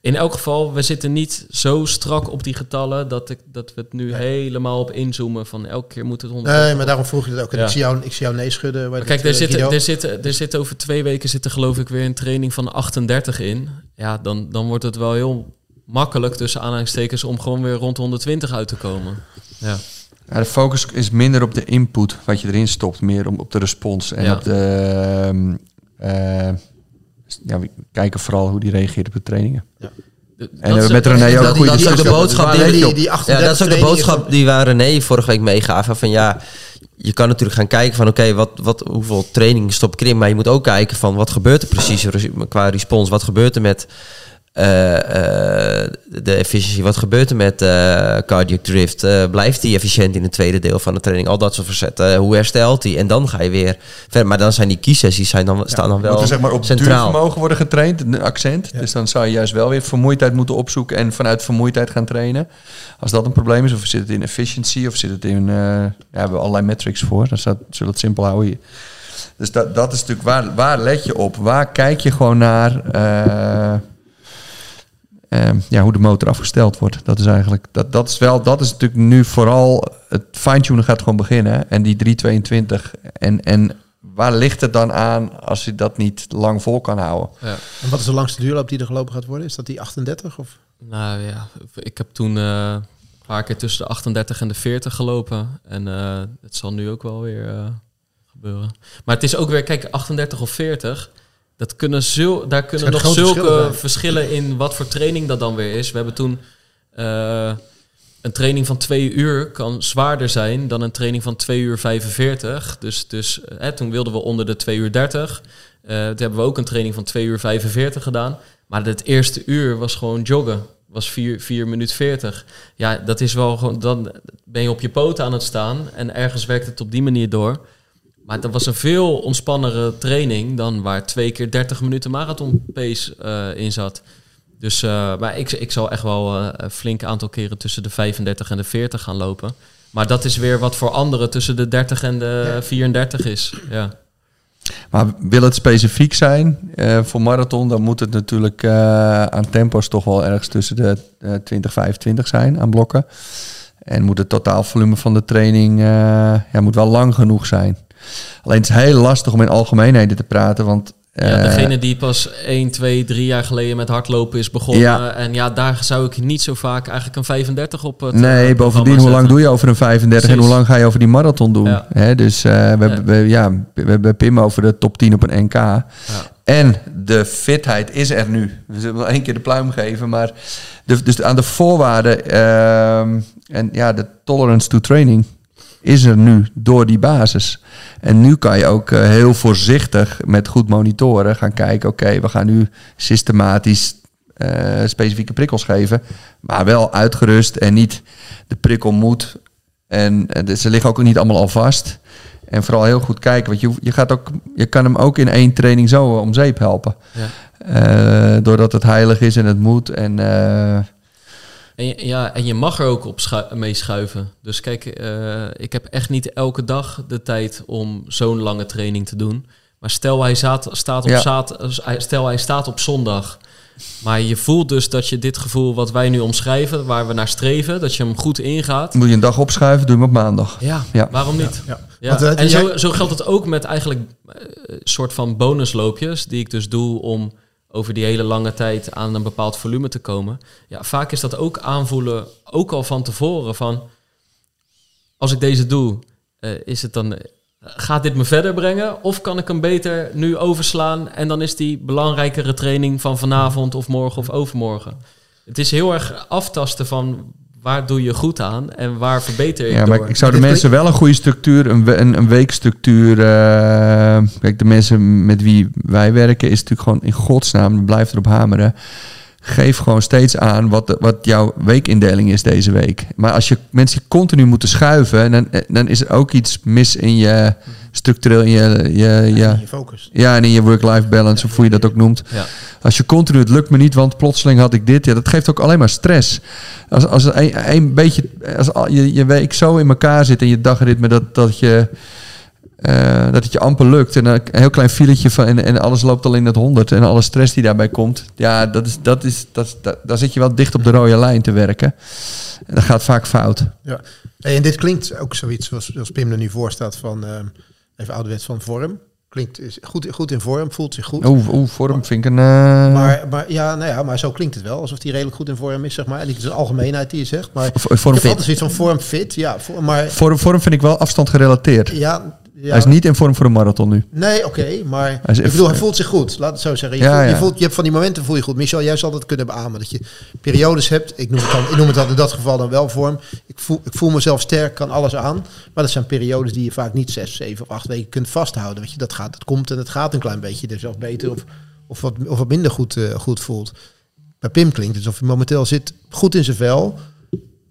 In elk geval, we zitten niet zo strak op die getallen dat, ik, dat we het nu helemaal op inzoomen van elke keer moet het 100. Nee, maar daarom vroeg je het ook. En Ja. ik, zie jou, ik zie jou nee schudden. Maar kijk, er eh, zit, Guido- er, zit, er zit over twee weken zit er geloof ik weer een training van 38 in. Ja, dan, dan wordt het wel heel makkelijk tussen aanhalingstekens om gewoon weer rond de 120 uit te komen. Ja, Ja, de focus is minder op de input, wat je erin stopt, meer om, op de respons. En Ja. op de... ehm, eh, ja, we kijken vooral hoe die reageert op de trainingen. De- En dat met René ook dat, goede dat is ook de boodschap die, die, op? die ja, 38 dat is ook de trainingen boodschap die waar René vorige week meegaf. Van ja, je kan natuurlijk gaan kijken van oké, wat, wat, hoeveel training stop ik erin. Maar je moet ook kijken van wat gebeurt er precies qua respons. Wat gebeurt er met de efficiëntie? Wat gebeurt er met eh cardiac drift? Eh, blijft die efficiënt in het tweede deel van de training? Al dat soort verzetten. Eh, hoe herstelt hij? En dan ga je weer verder. Maar dan zijn die kiesessies zijn dan, staan dan wel Moet er zeg maar op centraal. duurvermogen worden getraind, een accent. Dus dan zou je juist wel weer vermoeidheid moeten opzoeken en vanuit vermoeidheid gaan trainen. Als dat een probleem is, of zit het in efficiency, of zit het in... eh, ja, we hebben allerlei metrics voor, dan staat, zullen we het simpel houden hier. Dus dat, dat is natuurlijk, waar, waar let je op? Waar kijk je gewoon naar... eh, eh, ja, hoe de motor afgesteld wordt. Dat is eigenlijk, dat, dat is wel, dat is natuurlijk nu vooral, het fine-tunen gaat gewoon beginnen. En die 322, en, en waar ligt het dan aan als je dat niet lang vol kan houden? ja. En wat is de langste duurloop die er gelopen gaat worden? Is dat die 38? Of? Nou ja, ik heb toen eh, een paar keer tussen de 38 en de 40 gelopen. En eh, het zal nu ook wel weer eh, gebeuren. Maar het is ook weer, kijk, 38 of 40. Dat kunnen zul, daar kunnen nog zulke verschillen in wat voor training dat dan weer is. We hebben toen eh, een training van 2 uur kan zwaarder zijn dan een training van 2 uur 45. Dus, dus eh, toen wilden we onder de 2 uur 30. Eh toen hebben we ook een training van 2 uur 45 gedaan. Maar het eerste uur was gewoon joggen. Was 4, 4 minuut 40. Ja, dat is wel gewoon. Dan ben je op je poten aan het staan. En ergens werkt het op die manier door. Maar dat was een veel ontspannere training dan waar twee keer 30 minuten marathon pace eh, in zat. Dus eh, maar ik, ik zal echt wel eh, een flink aantal keren tussen de 35 en de 40 gaan lopen. Maar dat is weer wat voor anderen tussen de 30 en de Ja. 34 is. Ja. Maar wil het specifiek zijn eh, voor marathon, dan moet het natuurlijk eh, aan tempo's toch wel ergens tussen de eh 20 25 zijn aan blokken. En moet het totaalvolume van de training eh, ja, moet wel lang genoeg zijn. Alleen het is heel lastig om in algemeenheden te praten, want Ja, eh, degene die pas 1, 2, 3 jaar geleden met hardlopen is begonnen. Ja. En ja, daar zou ik niet zo vaak eigenlijk een 35 op het Nee, eh, bovendien, hoe lang doe je over een 35 en hoe lang ga je over die marathon doen? Ja. Dus eh, we, hebben- we, ja, we hebben Pim over de top 10 op een NK. En de fitheid is er nu. We zullen wel één keer de pluim geven, maar de, dus aan de voorwaarden ehm, en ja, de tolerance to training is er nu door die basis. En nu kan je ook eh, heel voorzichtig met goed monitoren gaan kijken. Oké, we gaan nu systematisch eh, specifieke prikkels geven, maar wel uitgerust en niet de prikkel moet. En eh, ze liggen ook niet allemaal al vast. En vooral heel goed kijken, want je, je, gaat ook, je kan hem ook in één training zo om zeep helpen. Ja. Doordat het heilig is en het moet. En En je, ja, en je mag er ook op schu- mee schuiven. Dus kijk, eh, ik heb echt niet elke dag de tijd om zo'n lange training te doen. Maar stel hij, staat op Ja. zaad, stel hij staat op zondag. Maar je voelt dus dat je dit gevoel wat wij nu omschrijven, waar we naar streven, dat je hem goed ingaat. moet je een dag opschuiven, doe hem op maandag. Ja, Ja. waarom niet? Ja. Ja. Want, eh, en zo, zo geldt het ook met eigenlijk eh, een soort van bonusloopjes, die ik dus doe om over die hele lange tijd aan een bepaald volume te komen. Ja, vaak is dat ook aanvoelen, ook al van tevoren, van als ik deze doe, eh, is het dan... Gaat dit me verder brengen? Of kan ik hem beter nu overslaan en dan is die belangrijkere training van vanavond of morgen of overmorgen? Het is heel erg aftasten van waar doe je goed aan en waar verbeter je Ja, door. maar ik zou de mensen wel een goede structuur, een, een, een weekstructuur. eh, kijk, de mensen met wie wij werken is natuurlijk gewoon in godsnaam, blijf erop hameren. Geef gewoon steeds aan wat, de- wat jouw weekindeling is deze week. Maar als je mensen continu moeten schuiven, dan, dan is er ook iets mis in je structureel in je, je, Ja. ja, Je focus. ja, en in je work-life balance, of hoe je dat ook noemt. Ja. Als je continu, het lukt me niet, want plotseling had ik dit. Ja, dat geeft ook alleen maar stress. Als, als een, een beetje, als al- je, je week zo in elkaar zit en je dagritme, dat, dat je... eh, dat het je amper lukt. En een heel klein filetje van en, en alles loopt al in het honderd. En alle stress die daarbij komt. Ja, dat is, dat is, dat, daar zit je wel dicht op de rode lijn te werken. En dat gaat vaak fout. Ja. Hey, en dit klinkt ook zoiets zoals, zoals Pim er nu voor staat van, ehm, even ouderwets van vorm. Klinkt is goed, goed in vorm, voelt zich goed. Oeh, oeh vorm vind ik een... eh, Maar, maar, ja, nou ja, maar zo klinkt het wel. Alsof hij redelijk goed in vorm is, zeg maar. En dit is een algemeenheid die je zegt. Maar vorm, ik heb altijd zoiets van vorm fit. Ja, maar vorm, vorm vind ik wel afstand gerelateerd. ja, ja Hij is niet in vorm voor een marathon nu. Nee, oké, maar Hij is ik bedoel, hij voelt zich goed. Laat het zo zeggen. Je, Ja, voelt, je, voelt, je hebt van die momenten voel je goed. Michel, jij zal dat kunnen beamen. Dat je periodes hebt. Ik noem het, dan, ik noem het dan in dat geval dan wel vorm. Ik voel, ik voel mezelf sterk, kan alles aan. Maar dat zijn periodes die je vaak niet zes, zeven of acht weken kunt vasthouden. Weet je, dat, gaat, dat komt en het gaat een klein beetje. Dus zelfs beter of, of, wat, of wat minder goed, eh, goed voelt. Bij Pim klinkt het alsof hij momenteel zit goed in zijn vel.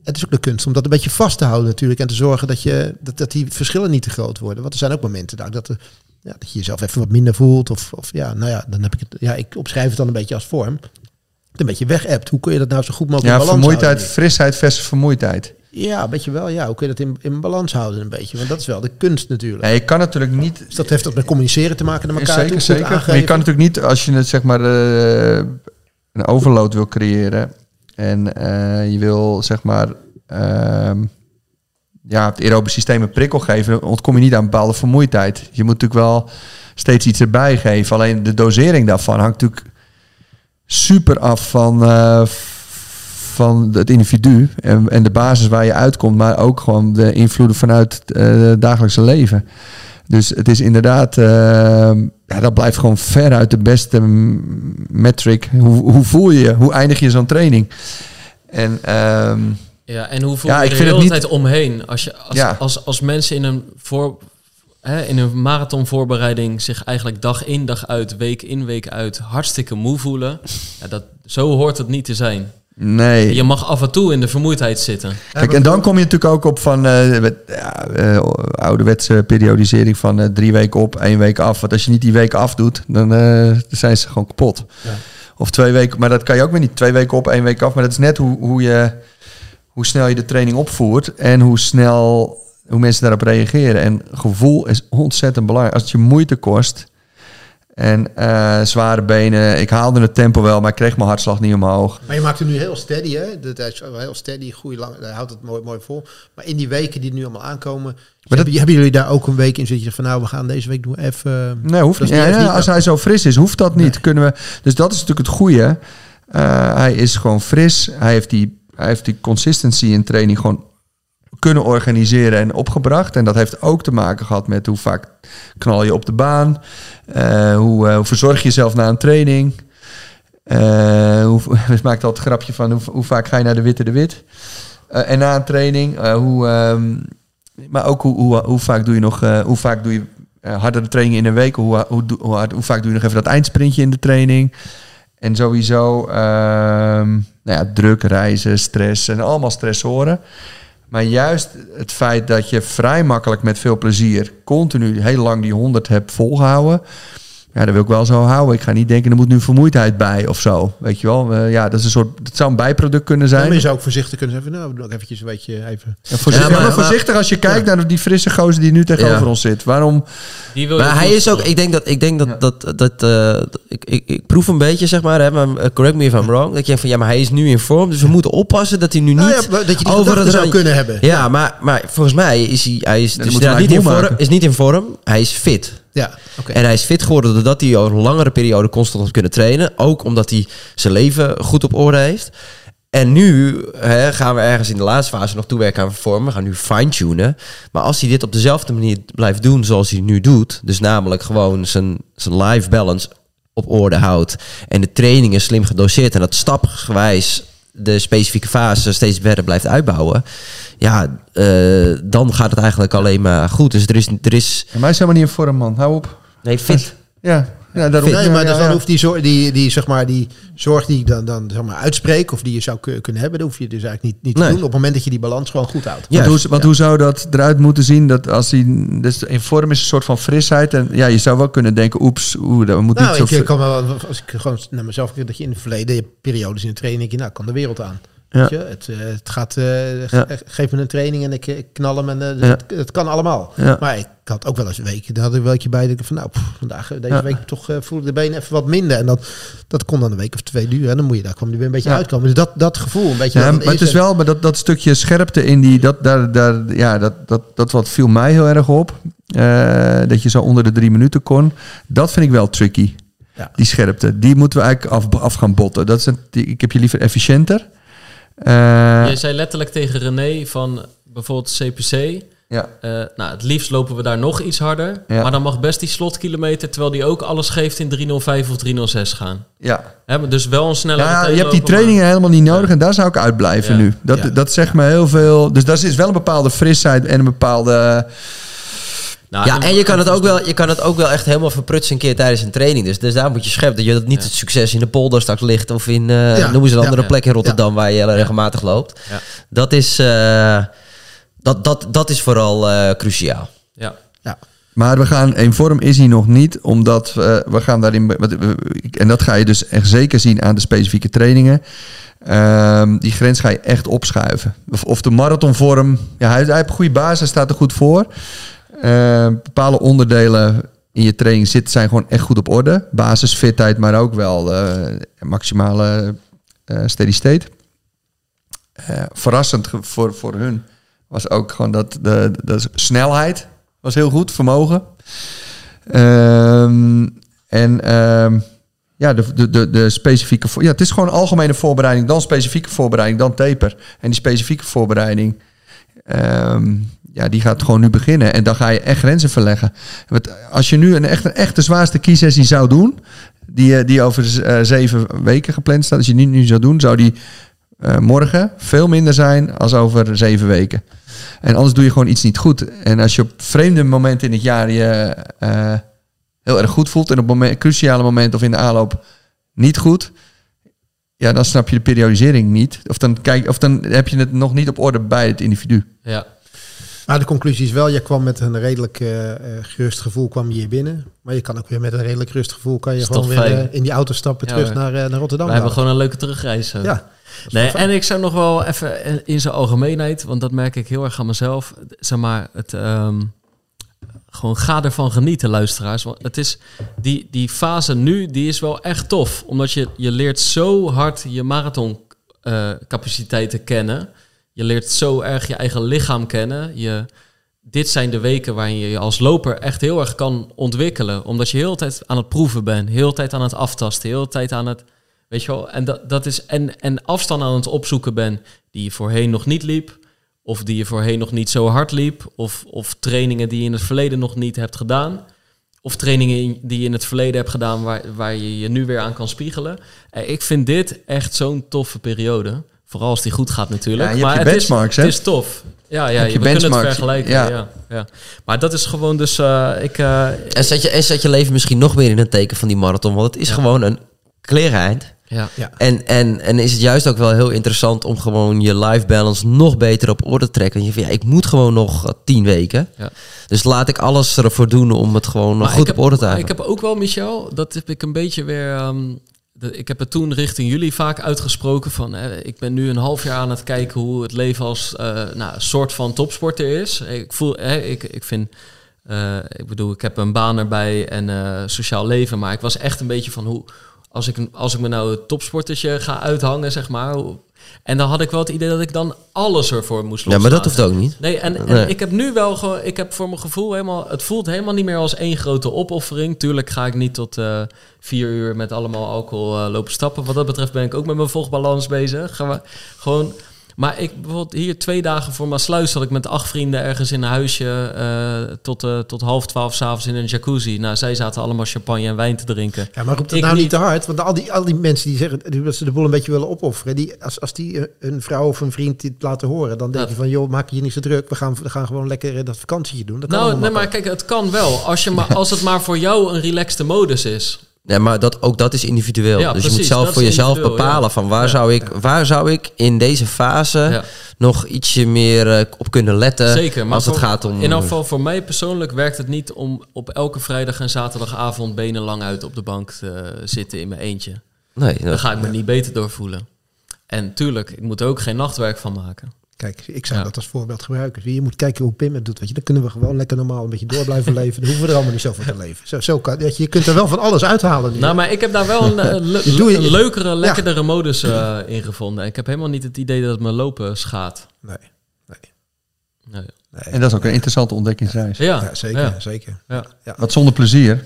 Het is ook de kunst om dat een beetje vast te houden natuurlijk. En te zorgen dat, je, dat, dat die verschillen niet te groot worden. Want er zijn ook momenten daar dat, er, ja, dat je jezelf even wat minder voelt. Of, of ja, nou ja, dan heb ik het. Ja, ik omschrijf het dan een beetje als vorm. Het een beetje weg hebt. Hoe kun je dat nou zo goed mogelijk Ja, in balans vermoeidheid, houden? frisheid versus vermoeidheid. Ja, een beetje wel. Ja, hoe kun je dat in, in balans houden een beetje? Want dat is wel de kunst natuurlijk. Ja, je kan natuurlijk niet Dus dat heeft ook met communiceren te maken naar elkaar. zeker, toe, zeker. Maar je kan natuurlijk niet, als je het zeg maar eh, een overload wil creëren en eh, je wil zeg maar ehm, ja, het aerobe systeem een prikkel geven, ontkom je niet aan bepaalde vermoeidheid. Je moet natuurlijk wel steeds iets erbij geven. Alleen de dosering daarvan hangt natuurlijk super af van, eh, van het individu en, en de basis waar je uitkomt, maar ook gewoon de invloeden vanuit eh, het dagelijkse leven. Dus het is inderdaad, eh, ja, dat blijft gewoon veruit de beste metric. Hoe, hoe voel je je? Hoe eindig je zo'n training? En ehm, Ja, en hoe voel Ja, je ik er vind de het hele niet- tijd omheen? Als, je, als, Ja. als, als mensen in een, voor, hè, in een marathonvoorbereiding zich eigenlijk dag in dag uit, week in week uit hartstikke moe voelen. Ja, dat, zo hoort het niet te zijn. Nee. Je mag af en toe in de vermoeidheid zitten. Kijk, en dan kom je natuurlijk ook op van eh, met, ja, eh, ouderwetse periodisering van eh, drie weken op, één week af. Want als je niet die week afdoet, dan eh, dan zijn ze gewoon kapot. Ja. Of twee weken, maar dat kan je ook weer niet. Twee weken op, één week af. Maar dat is net hoe, hoe, je, hoe snel je de training opvoert en hoe snel hoe mensen daarop reageren. En gevoel is ontzettend belangrijk. Als het je moeite kost en eh, zware benen, ik haalde het tempo wel, maar ik kreeg mijn hartslag niet omhoog. Maar je maakt hem nu heel steady, hè? Dat is heel steady, goede lang, hij houdt het mooi, mooi vol. Maar in die weken die nu allemaal aankomen, dat- hebben, jullie daar ook een week in zitten? Van nou, we gaan deze week doen even. Nee, hoeft Ja, ja, niet- als hij zo fris is, hoeft dat niet. Kunnen we, dus dat is natuurlijk het goede. Eh, hij is gewoon fris. Hij heeft, die, hij heeft die consistency in training gewoon kunnen organiseren en opgebracht. En dat heeft ook te maken gehad met hoe vaak knal je op de baan. Eh, hoe, eh, hoe verzorg je jezelf na een training. Eh hoe, we maakten altijd het grapje van hoe, hoe vaak ga je naar de witte de wit. En na een training, hoe, ehm, maar ook hoe, hoe, hoe vaak doe je nog, hoe vaak doe je hardere trainingen in een week? Hoe, hoe, hoe, hoe vaak doe je nog even dat eindsprintje in de training? En sowieso, ehm, nou ja, druk, reizen, stress en allemaal stressoren. Maar juist het feit dat je vrij makkelijk met veel plezier continu heel lang die 100 hebt volgehouden. Ja, dat wil ik wel zo houden. Ik ga niet denken, er moet nu vermoeidheid bij of zo. Weet je wel? Eh, ja, dat is een soort, het zou een bijproduct kunnen zijn. maar je zou ook voorzichtig kunnen zeggen, nou, we doen ook eventjes een beetje even. Ja, voorzichtig, Ja, maar- maar, voorzichtig als je kijkt naar die frisse gozer die nu tegenover Ja. ons zit. Waarom? Die wil je Maar hij is ook, ik denk dat, ik denk dat, dat, dat eh, ik, ik, ik proef een beetje, zeg maar, hè, maar eh, correct me if I'm wrong, dat je van, ja, maar hij is nu in vorm, dus we moeten oppassen dat hij nu niet Nou ja, dat je die over het zou kunnen hebben. Ja, maar, maar volgens mij is hij, hij is, dan dus niet, in vorm, is niet in vorm, hij is fit. Ja. En hij is fit geworden doordat hij al een langere periode constant had kunnen trainen. Ook omdat hij zijn leven goed op orde heeft. En nu hè, gaan we ergens in de laatste fase nog toewerken aan vormen. We gaan nu fine-tunen. Maar als hij dit op dezelfde manier blijft doen zoals hij nu doet... dus namelijk gewoon zijn, zijn life balance op orde houdt... en de trainingen slim gedoseerd en dat stapgewijs de specifieke fase steeds verder blijft uitbouwen... ja, eh, dan gaat het eigenlijk alleen maar goed. Dus er is... Er is En mij is helemaal niet in vorm, man. Hou op. nee, fit. Ja, ja daarom. Nee, maar ja, dan ja. hoeft die, zorg, die, die, zeg maar, die zorg die ik dan, dan zeg maar, uitspreek... of die je zou ku- kunnen hebben, dat hoef je dus eigenlijk niet, niet te Nee. doen... op het moment dat je die balans gewoon goed houdt. Ja. Want, hoe, want hoe zou dat eruit moeten zien? Dat als hij dus in vorm is, een soort van frisheid. En ja, je zou wel kunnen denken, oeps, oeh, dat moet Nou, niet zo ik, kan wel, als ik gewoon naar mezelf kijk, dat je in het verleden je hebt periodes in de training, denk je, nou, kan de wereld aan. Ja. Weet je? Het, eh, het gaat, eh, ge- geef me een training en ik, ik knal hem en eh, Ja. het, het kan allemaal. Maar ik had ook wel eens weken, daar had ik een weekje bij, dat ik van nou, pff, vandaag, deze week toch eh, voelde de benen even wat minder. En dat, dat kon dan een week of twee duren en dan moet je daar kwam er weer een beetje uitkomen. Dus dat, dat gevoel, een beetje. Ja, maar het is en- wel maar dat, dat stukje scherpte in die, dat, daar, daar, ja, dat, dat, dat wat viel mij heel erg op. Dat je zo onder de drie minuten kon. Dat vind ik wel tricky. Ja. Die scherpte. Die moeten we eigenlijk af, af gaan botten. Dat is een, die, ik heb je liever efficiënter. Eh, Jij zei letterlijk tegen René van bijvoorbeeld CPC... ja. eh, nou, het liefst lopen we daar nog iets harder. Ja. Maar dan mag best die slotkilometer... terwijl die ook alles geeft in 305 of 306 gaan. Ja. Hè, dus wel een snellere Ja, je hebt die trainingen helemaal niet nodig en daar zou ik uitblijven Ja. nu. Dat, Ja. dat zegt me heel veel. Dus daar is wel een bepaalde frisheid en een bepaalde. Nou, Ja, en je kan, het ook wel, je kan het ook wel echt helemaal verprutsen een keer tijdens een training. Dus, dus daar moet je scherp dat je dat niet het succes in de polder straks ligt. Of in, eh Ja, noem eens een andere ja. plek in Rotterdam waar je regelmatig loopt. Ja. Dat is, eh, dat, dat, dat is vooral eh, cruciaal. Ja. Ja. Maar we gaan in vorm is hij nog niet, omdat we, we gaan daarin. En dat ga je dus echt zeker zien aan de specifieke trainingen. Ehm, die grens ga je echt opschuiven. Of, of de marathonvorm. Ja, hij, hij heeft een goede basis, hij staat er goed voor. Ehm, bepaalde onderdelen in je training zitten zijn gewoon echt goed op orde. Basisfitheid, maar ook wel eh, maximale eh, steady state. Verrassend voor, voor hun was ook gewoon dat de, snelheid was heel goed, vermogen. Ehm, en ehm, ja, de, de, de, specifieke... Ja, het is gewoon algemene voorbereiding, dan specifieke voorbereiding, dan taper. En die specifieke voorbereiding, ehm, ja, die gaat gewoon nu beginnen. En dan ga je echt grenzen verleggen. Want als je nu een echt, een echt de zwaarste kiesessie zou doen... die, eh, die over eh, zeven weken gepland staat... als je die nu zou doen, zou die eh, morgen veel minder zijn als over zeven weken. En anders doe je gewoon iets niet goed. En als je op vreemde momenten in het jaar je heel erg goed voelt... en op moment, cruciale momenten of in de aanloop niet goed... ja, dan snap je de periodisering niet. Of dan, kijk, of dan heb je het nog niet op orde bij het individu. ja. Maar de conclusie is wel, je kwam met een redelijk eh, gerust gevoel kwam je hier binnen. Maar je kan ook weer met een redelijk rustig gevoel kan je Is gewoon weer eh, in die auto stappen Ja, terug naar, naar Rotterdam. We hebben dadelijk. gewoon een leuke terugreis. Ja. Nee, en ik zou nog wel even in zijn algemeenheid, want dat merk ik heel erg aan mezelf. Zeg maar, het ehm, gewoon ga ervan genieten, luisteraars. Want het is die, die fase nu, die is wel echt tof. Omdat je, je leert zo hard je marathon eh, capaciteiten kennen. Je leert zo erg je eigen lichaam kennen. Je, dit zijn de weken waarin je je als loper echt heel erg kan ontwikkelen. Omdat je heel tijd aan het proeven bent. Heel tijd aan het aftasten. Heel de tijd aan het... Weet je wel? En, dat, dat is, en, en afstand aan het opzoeken ben die je voorheen nog niet liep. Of die je voorheen nog niet zo hard liep. Of, of trainingen die je in het verleden nog niet hebt gedaan. Of trainingen in- die je in het verleden hebt gedaan waar, waar je je nu weer aan kan spiegelen. Eh, Ik vind dit echt zo'n toffe periode. Vooral als die goed gaat natuurlijk. Ja, je hebt maar je het benchmarks, is, hè? Het is tof. Ja, ja Heb je we kunnen het vergelijken. ja. Ja. Ja, Maar dat is gewoon dus... eh, ik, eh, En zet, je, en zet je leven misschien nog meer in een teken van die marathon. Want het is Ja. gewoon een klereneind. ja. Ja. En, en, en is het juist ook wel heel interessant om gewoon je life balance nog beter op orde te trekken. Want je van, ja, ik moet gewoon nog eh, tien weken. Ja. Dus laat ik alles ervoor doen om het gewoon nog Maar goed heb, op orde te maar houden. Ik heb ook wel, Michel, dat heb ik een beetje weer. ehm, ik heb het toen richting jullie vaak uitgesproken van. eh, ik ben nu een half jaar aan het kijken hoe het leven als eh, nou, soort van topsporter is. Ik voel, eh, ik, ik vind. eh, ik bedoel, ik heb een baan erbij en eh, sociaal leven, maar ik was echt een beetje van hoe. als ik, als ik me nou het topsportertje ga uithangen, zeg maar. En dan had ik wel het idee dat ik dan alles ervoor moest Ja, loslaten. maar dat hoeft ook niet. Nee, en, en Nee. ik heb nu wel gewoon, ik heb voor mijn gevoel helemaal, het voelt helemaal niet meer als één grote opoffering. Tuurlijk ga ik niet tot eh, vier uur met allemaal alcohol eh, lopen stappen. Wat dat betreft ben ik ook met mijn vochtbalans bezig. Gaan we gewoon, maar ik bijvoorbeeld hier twee dagen voor mijn sluis zat ik met acht vrienden ergens in een huisje eh, tot, eh, tot half twaalf s'avonds in een jacuzzi. Nou, zij zaten allemaal champagne en wijn te drinken. Ja, maar roep dat Ik nou niet te hard. Want al die, al die mensen die zeggen dat ze de boel een beetje willen opofferen. Die, als, als die eh, een vrouw of een vriend dit laten horen, dan denk Ja. je van joh, maak je niet zo druk. We gaan, we gaan gewoon lekker dat vakantietje doen. Dat kan Nou, nee, maar kijk, het kan wel. Als, je maar, als het maar voor jou een relaxte modus is. Ja, maar dat, ook dat is individueel. Ja, dus je moet zelf voor jezelf bepalen ja. van waar, Ja. zou ik, waar zou ik in deze fase nog ietsje meer eh, op kunnen letten. Zeker, maar als het gaat om. In geval voor mij persoonlijk werkt het niet om op elke vrijdag en zaterdagavond benen lang uit op de bank te zitten in mijn eentje. Nee, Daar ga ik me niet beter door voelen. En tuurlijk, ik moet er ook geen nachtwerk van maken. Kijk, ik zou Ja. dat als voorbeeld gebruiken. Je moet kijken hoe Pim het doet. Weet je. Dan kunnen we gewoon lekker normaal een beetje door blijven leven. Dan hoeven we er allemaal niet zoveel te leven. Zo, zo kan, je, kunt er wel van alles uithalen. nu. Nou, maar ik heb daar wel een, eh, le- Doe je- een leukere, lekkerdere modus eh, in gevonden. Ik heb helemaal niet het idee dat het me lopen schaadt. nee, nee, Nee. nee. En dat is ook een interessante ontdekkingsreis. Ja, Ja, zeker, Ja, zeker. ja, Wat zonder plezier.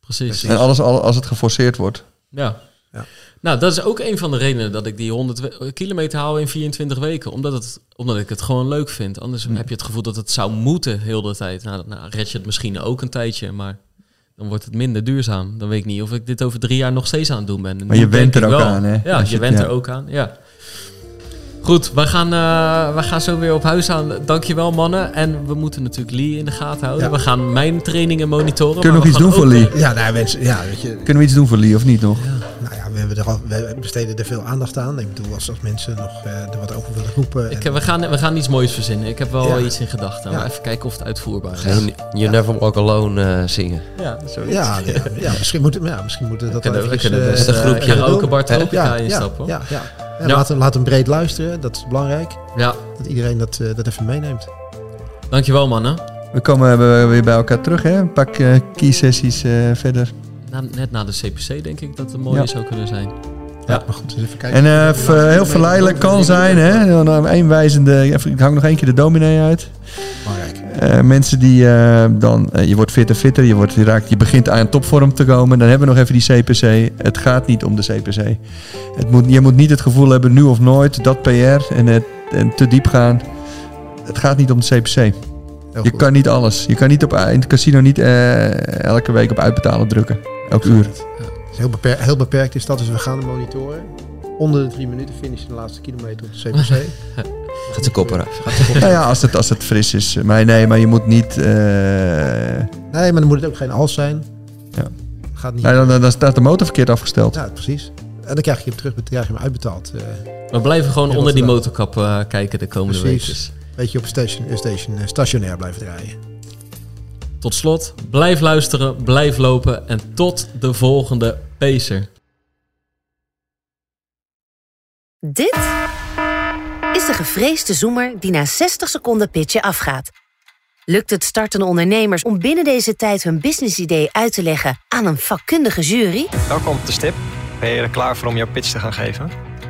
precies. En alles al- als het geforceerd wordt. Ja. Ja. Nou, dat is ook een van de redenen dat ik die 100 we- kilometer haal in 24 weken. Omdat, het, omdat ik het gewoon leuk vind. Anders heb je het gevoel dat het zou moeten heel de tijd. Nou, nou, red je het misschien ook een tijdje, maar dan wordt het minder duurzaam. Dan weet ik niet of ik dit over drie jaar nog steeds aan het doen ben. En Maar je denk er ook wel. aan, hè? Ja, Als je ja. er ook aan, ja. Goed, we gaan, eh, we gaan zo weer op huis aan. Dankjewel mannen. En we moeten natuurlijk Lee in de gaten houden. Ja. We gaan mijn trainingen monitoren. Kunnen we nog iets doen voor Lee? Ja, nou, mensen, ja, weet je, Kunnen we iets doen voor Lee of niet nog? Nou ja, we, hebben er al, we besteden er veel aandacht aan. Ik bedoel, als, als mensen nog eh, er wat over willen roepen. Ik, en- we, gaan, we gaan iets moois verzinnen. Ik heb wel Ja. iets in gedachten. Ja. Even kijken of het uitvoerbaar is. You Never Walk Alone eh, zingen. Ja, zoiets. ja, ja, ja, misschien moeten ja, misschien moeten we dat We kunnen, we kunnen eh, best een een groepje groepje karaoke doen. bar tropica ja, instappen. Ja, ja, ja. En Ja. Laat, hem, laat hem breed luisteren, dat is belangrijk. ja. Dat iedereen dat, eh, dat even meeneemt. Dankjewel mannen. We komen eh, weer bij elkaar terug, hè? Een paar eh, key sessies eh, verder. Na, net na de CPC denk ik dat het mooi Ja. zou kunnen zijn. Ja, maar goed, dus even kijken. En eh, eh, heel verleidelijk kan zijn, hè? Dan een eenwijzende... even- Ik hang nog één keer de dominee uit. Belangrijk. Eh, mensen die eh, dan... eh, je wordt fitter, fitter. Je, wordt, je, raakt, je begint aan topvorm te komen. Dan hebben we nog even die CPC. Het gaat niet om de CPC. Het moet, je moet niet het gevoel hebben, nu of nooit, dat PR en, het, en te diep gaan. Het gaat niet om de CPC. Heel Je goed. kan niet alles. Je kan niet op, in het casino niet eh, elke week op uitbetalen drukken. Elk uur. Dus heel, beperkt, heel beperkt is dat, dus we gaan de monitoren. Onder de drie minuten finishen de laatste kilometer op de CPC. Gaat zijn kop eraf. Nou ja, als het, als het fris is. Maar nee, maar je moet niet... eh, nee, maar dan moet het ook geen als zijn. Ja. Gaat niet. nou, dan, dan staat de motor verkeerd afgesteld. Ja, precies. En dan krijg je hem terug, dan krijg je hem uitbetaald. eh, We blijven gewoon onder die motorkap eh, kijken de komende Precies. weken. weet je, op station, station, stationair blijven draaien. Tot slot, blijf luisteren, blijf lopen en tot de volgende Pacer. Dit is de gevreesde zoemer die na 60 seconden pitchen afgaat. Lukt het startende ondernemers om binnen deze tijd hun businessidee uit te leggen aan een vakkundige jury? Welkom op de stip. Ben je er klaar voor om jouw pitch te gaan geven?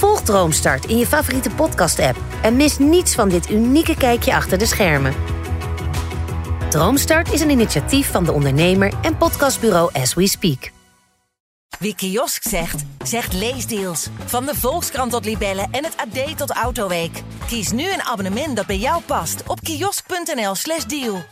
Volg Droomstart in je favoriete podcast-app en mis niets van dit unieke kijkje achter de schermen. Droomstart is een initiatief van de ondernemer en podcastbureau As We Speak. Wie kiosk zegt, zegt leesdeals. Van de Volkskrant tot Libellen en het AD tot Autoweek. Kies nu een abonnement dat bij jou past op kiosk.nl/slash deal.